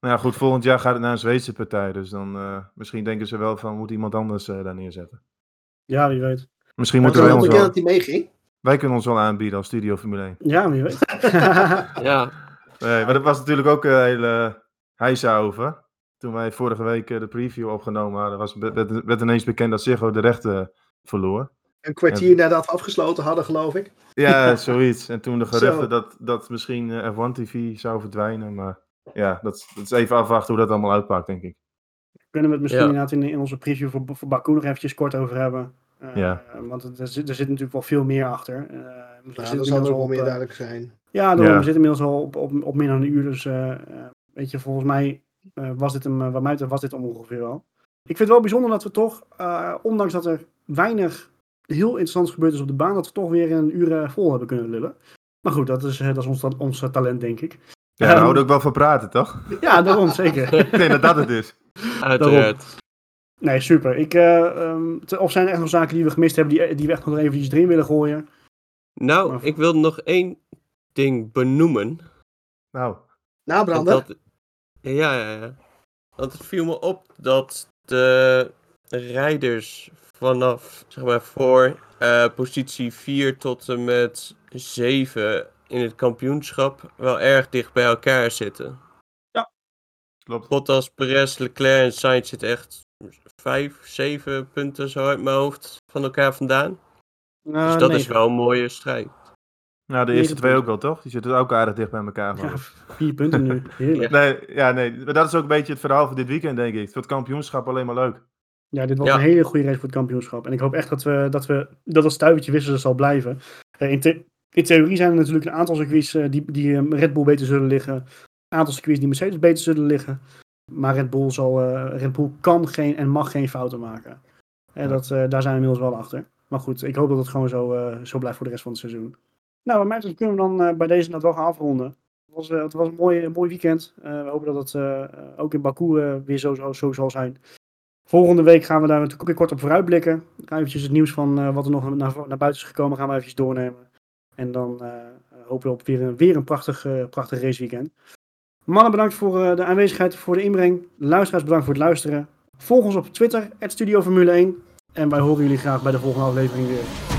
Nou ja, goed, volgend jaar gaat het naar een Zweedse partij. Dus dan uh, misschien denken ze wel van, moet iemand anders daar neerzetten. Ja, wie weet. Misschien moeten wij ons wel... dat hij meeging? Wij kunnen ons wel aanbieden als Studio Formule 1. Ja, wie weet. *laughs* ja. Nee, maar dat was natuurlijk ook een hele heisa over. Toen wij vorige week de preview opgenomen hadden, was, werd, werd ineens bekend dat Ziggo de rechten verloor. Een kwartier nadat we afgesloten hadden, geloof ik. Ja, *laughs* zoiets. En toen de geruchten dat, dat misschien F1 TV zou verdwijnen. Maar ja, dat, dat is even afwachten hoe dat allemaal uitpakt, denk ik. Kunnen we het misschien ja. inderdaad in, in onze preview voor, voor Baku nog eventjes kort over hebben. Uh, ja. Want er, er, zit, er zit natuurlijk wel veel meer achter. Uh, ja, dat zal ook wel meer duidelijk zijn. Ja, daarom, ja. we zitten inmiddels al op, op, op meer dan een uur. Dus uh, weet je, volgens mij was dit hem, wat mij betreft was dit ongeveer wel. Ik vind het wel bijzonder dat we toch, ondanks dat er weinig heel interessant gebeurd is op de baan, dat we toch weer een uur vol hebben kunnen lullen. Maar goed, dat is, dat is ons, ons talent, denk ik. Ja, we um, houden ook wel van praten, toch? *laughs* Ja, daarom zeker. *laughs* ik denk dat dat het is. Uiteraard. Nee, super. Ik, uh, um, of zijn er echt nog zaken die we gemist hebben, die, die we echt nog even erin willen gooien? Nou, maar... ik wil nog één ding benoemen. Nou. Nabrander? Dat, ja, ja, ja. Want het viel me op dat de rijders vanaf, zeg maar, voor uh, positie 4 tot en met 7 in het kampioenschap wel erg dicht bij elkaar zitten. Ja, klopt. Bottas, Perez, Leclerc en Sainz zitten echt 5, 7 punten zo uit mijn hoofd van elkaar vandaan. Uh, dus dat is wel een mooie strijd. Nou, de eerste twee ook wel, toch? Die zitten ook aardig dicht bij elkaar. Ja, vier punten nu. *laughs* Heerlijk. Ja. Nee, ja, nee, maar dat is ook een beetje het verhaal van dit weekend, denk ik. Voor het kampioenschap alleen maar leuk. Ja, dit was Ja. een hele goede race voor het kampioenschap. En ik hoop echt dat we dat, we, dat het stuivertje wisselen zal blijven. Eh, in, the- in theorie zijn er natuurlijk een aantal circuits eh, die, die eh, Red Bull beter zullen liggen. Een aantal circuits die Mercedes beter zullen liggen. Maar Red Bull, zal, eh, Red Bull kan geen en mag geen fouten maken. En dat, daar zijn we inmiddels wel achter. Maar goed, ik hoop dat het gewoon zo, zo blijft voor de rest van het seizoen. Nou, bij mij kunnen we dan bij deze net wel gaan afronden. Het was, het was een mooi, mooi weekend. we hopen dat het ook in Baku weer zo, zo, zo zal zijn. Volgende week gaan we daar natuurlijk ook weer kort op vooruitblikken. Gaan eventjes het nieuws van wat er nog naar, naar buiten is gekomen, gaan we eventjes doornemen. En dan hopen we op weer een, weer een prachtig, prachtig raceweekend. Mannen, bedankt voor de aanwezigheid, voor de inbreng. Luisteraars, bedankt voor het luisteren. Volg ons op Twitter, Studio Formule 1. En wij horen jullie graag bij de volgende aflevering weer.